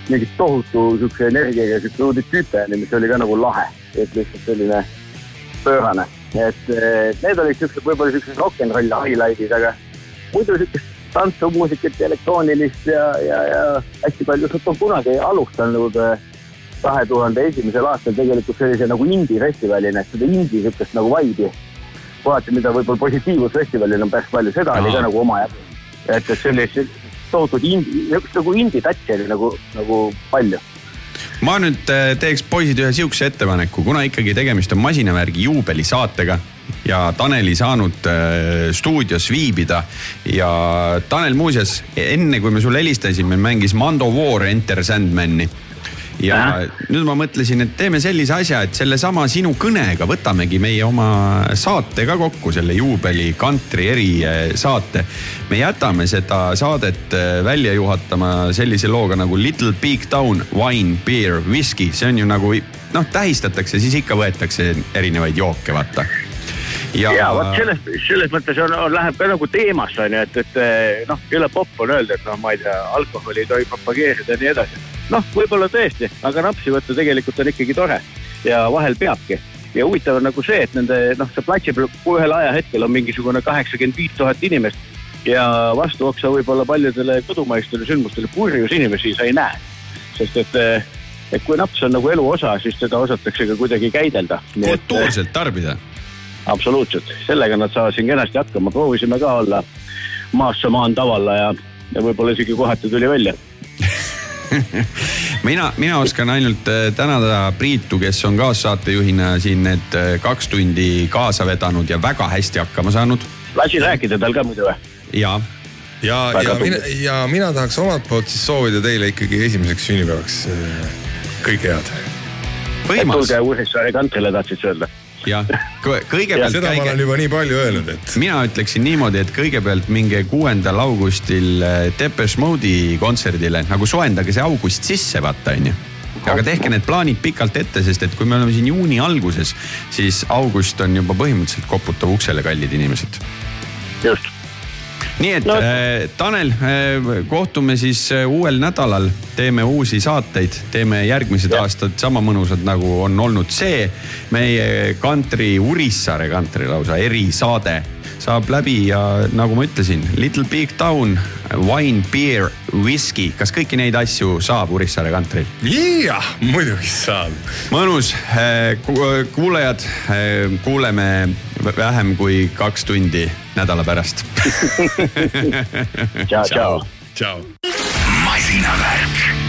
mingi tohutu siukse energiaga siukse õudne tüüpe, mis oli ka nagu lahe, et lihtsalt selline pöörane, et eh, need olid siuksed, võib-olla siuksed rock n roll highlight'id, aga muidu siukest tantsumuusikat ja elektroonilist ja, ja, ja hästi palju, ma kunagi alustanud eh, kahe tuhande esimesel aastal tegelikult sellise nagu indie-festivalina, et seda indie siukest nagu vibe'i, kohati, mida võib-olla positiivsusfestivalil on päris palju, seda oli ka nagu omajagu. et, et sellist tohutut indie, niisugust nagu indie-touch'i oli nagu, nagu palju ma nüüd äh, teeks poisid ühe sihukese ettepaneku, kuna ikkagi tegemist on masinavärgi juubelisaatega ja Tanel ei saanud äh, stuudios viibida ja Tanel muuseas enne kui me sulle helistasime, mängis Mando War Enter Sandmani ja nüüd ma mõtlesin, et teeme sellise asja, et sellesama sinu kõnega võtamegi meie oma saate ka kokku, selle juubeli kantri erisaate. me jätame seda saadet äh, välja juhatama sellise looga nagu Little Big Town Wine, Beer, Whisky, see on ju nagu noh, tähistatakse, siis ikka võetakse erinevaid jooke, vaata. ja, ja vot selles, selles mõttes on, on, läheb ka nagu teemasse on ju, et, et noh, jõle popp on öelda, et noh, ma ei tea, alkoholi ei tohi propageerida ja nii edasi. noh, võib-olla tõesti, aga napsi võtta tegelikult on ikkagi tore ja vahel peabki. ja huvitav on nagu see, et nende noh, see platsi peal ühel ajahetkel on mingisugune kaheksakümmend viis tuhat inimest ja vastuoksa võib-olla paljudele kodumaistele sündmustele purjus inimesi sa ei näe. sest et, et kui naps on nagu elu osa, siis teda osatakse ka kuidagi käidelda. kultuurselt tarbida absoluutselt, sellega nad saavad siin kenasti hakkama, proovisime ka olla maasse maan tavalla ja, ja võib-olla isegi kohati tuli välja. mina, mina oskan ainult äh, tänada Priitu, kes on kaassaatejuhina siin need äh, kaks tundi kaasa vedanud ja väga hästi hakkama saanud. lasin rääkida tal ka muidu või? ja, ja, ja mina, ja mina tahaks omalt poolt siis soovida teile ikkagi esimeseks sünnipäevaks äh, kõike head. tulge Uursaare kantrile, tahtsid öelda? jah, kõigepealt seda ma olen juba nii palju öelnud, et. mina ütleksin niimoodi, et kõigepealt minge kuuendal augustil äh, Depeche Mode'i kontserdile, nagu soojendage see august sisse, vaata onju aga tehke need plaanid pikalt ette, sest et kui me oleme siin juuni alguses, siis august on juba põhimõtteliselt koputav uksele, kallid inimesed. just. Nii et no. äh, Tanel äh,, kohtume siis äh, uuel nädalal, teeme uusi saateid, teeme järgmised ja. aastad sama mõnusad, nagu on olnud see meie kantri, Urissaare kantri lausa erisaade saab läbi ja nagu ma ütlesin, Little Big Town, wine, beer, whisky, kas kõiki neid asju saab Urissaare kantril? jah, muidugi saab. mõnus, kuulajad, kuuleme vähem kui kaks tundi nädala pärast tšau, tšau. tšau. masinavärk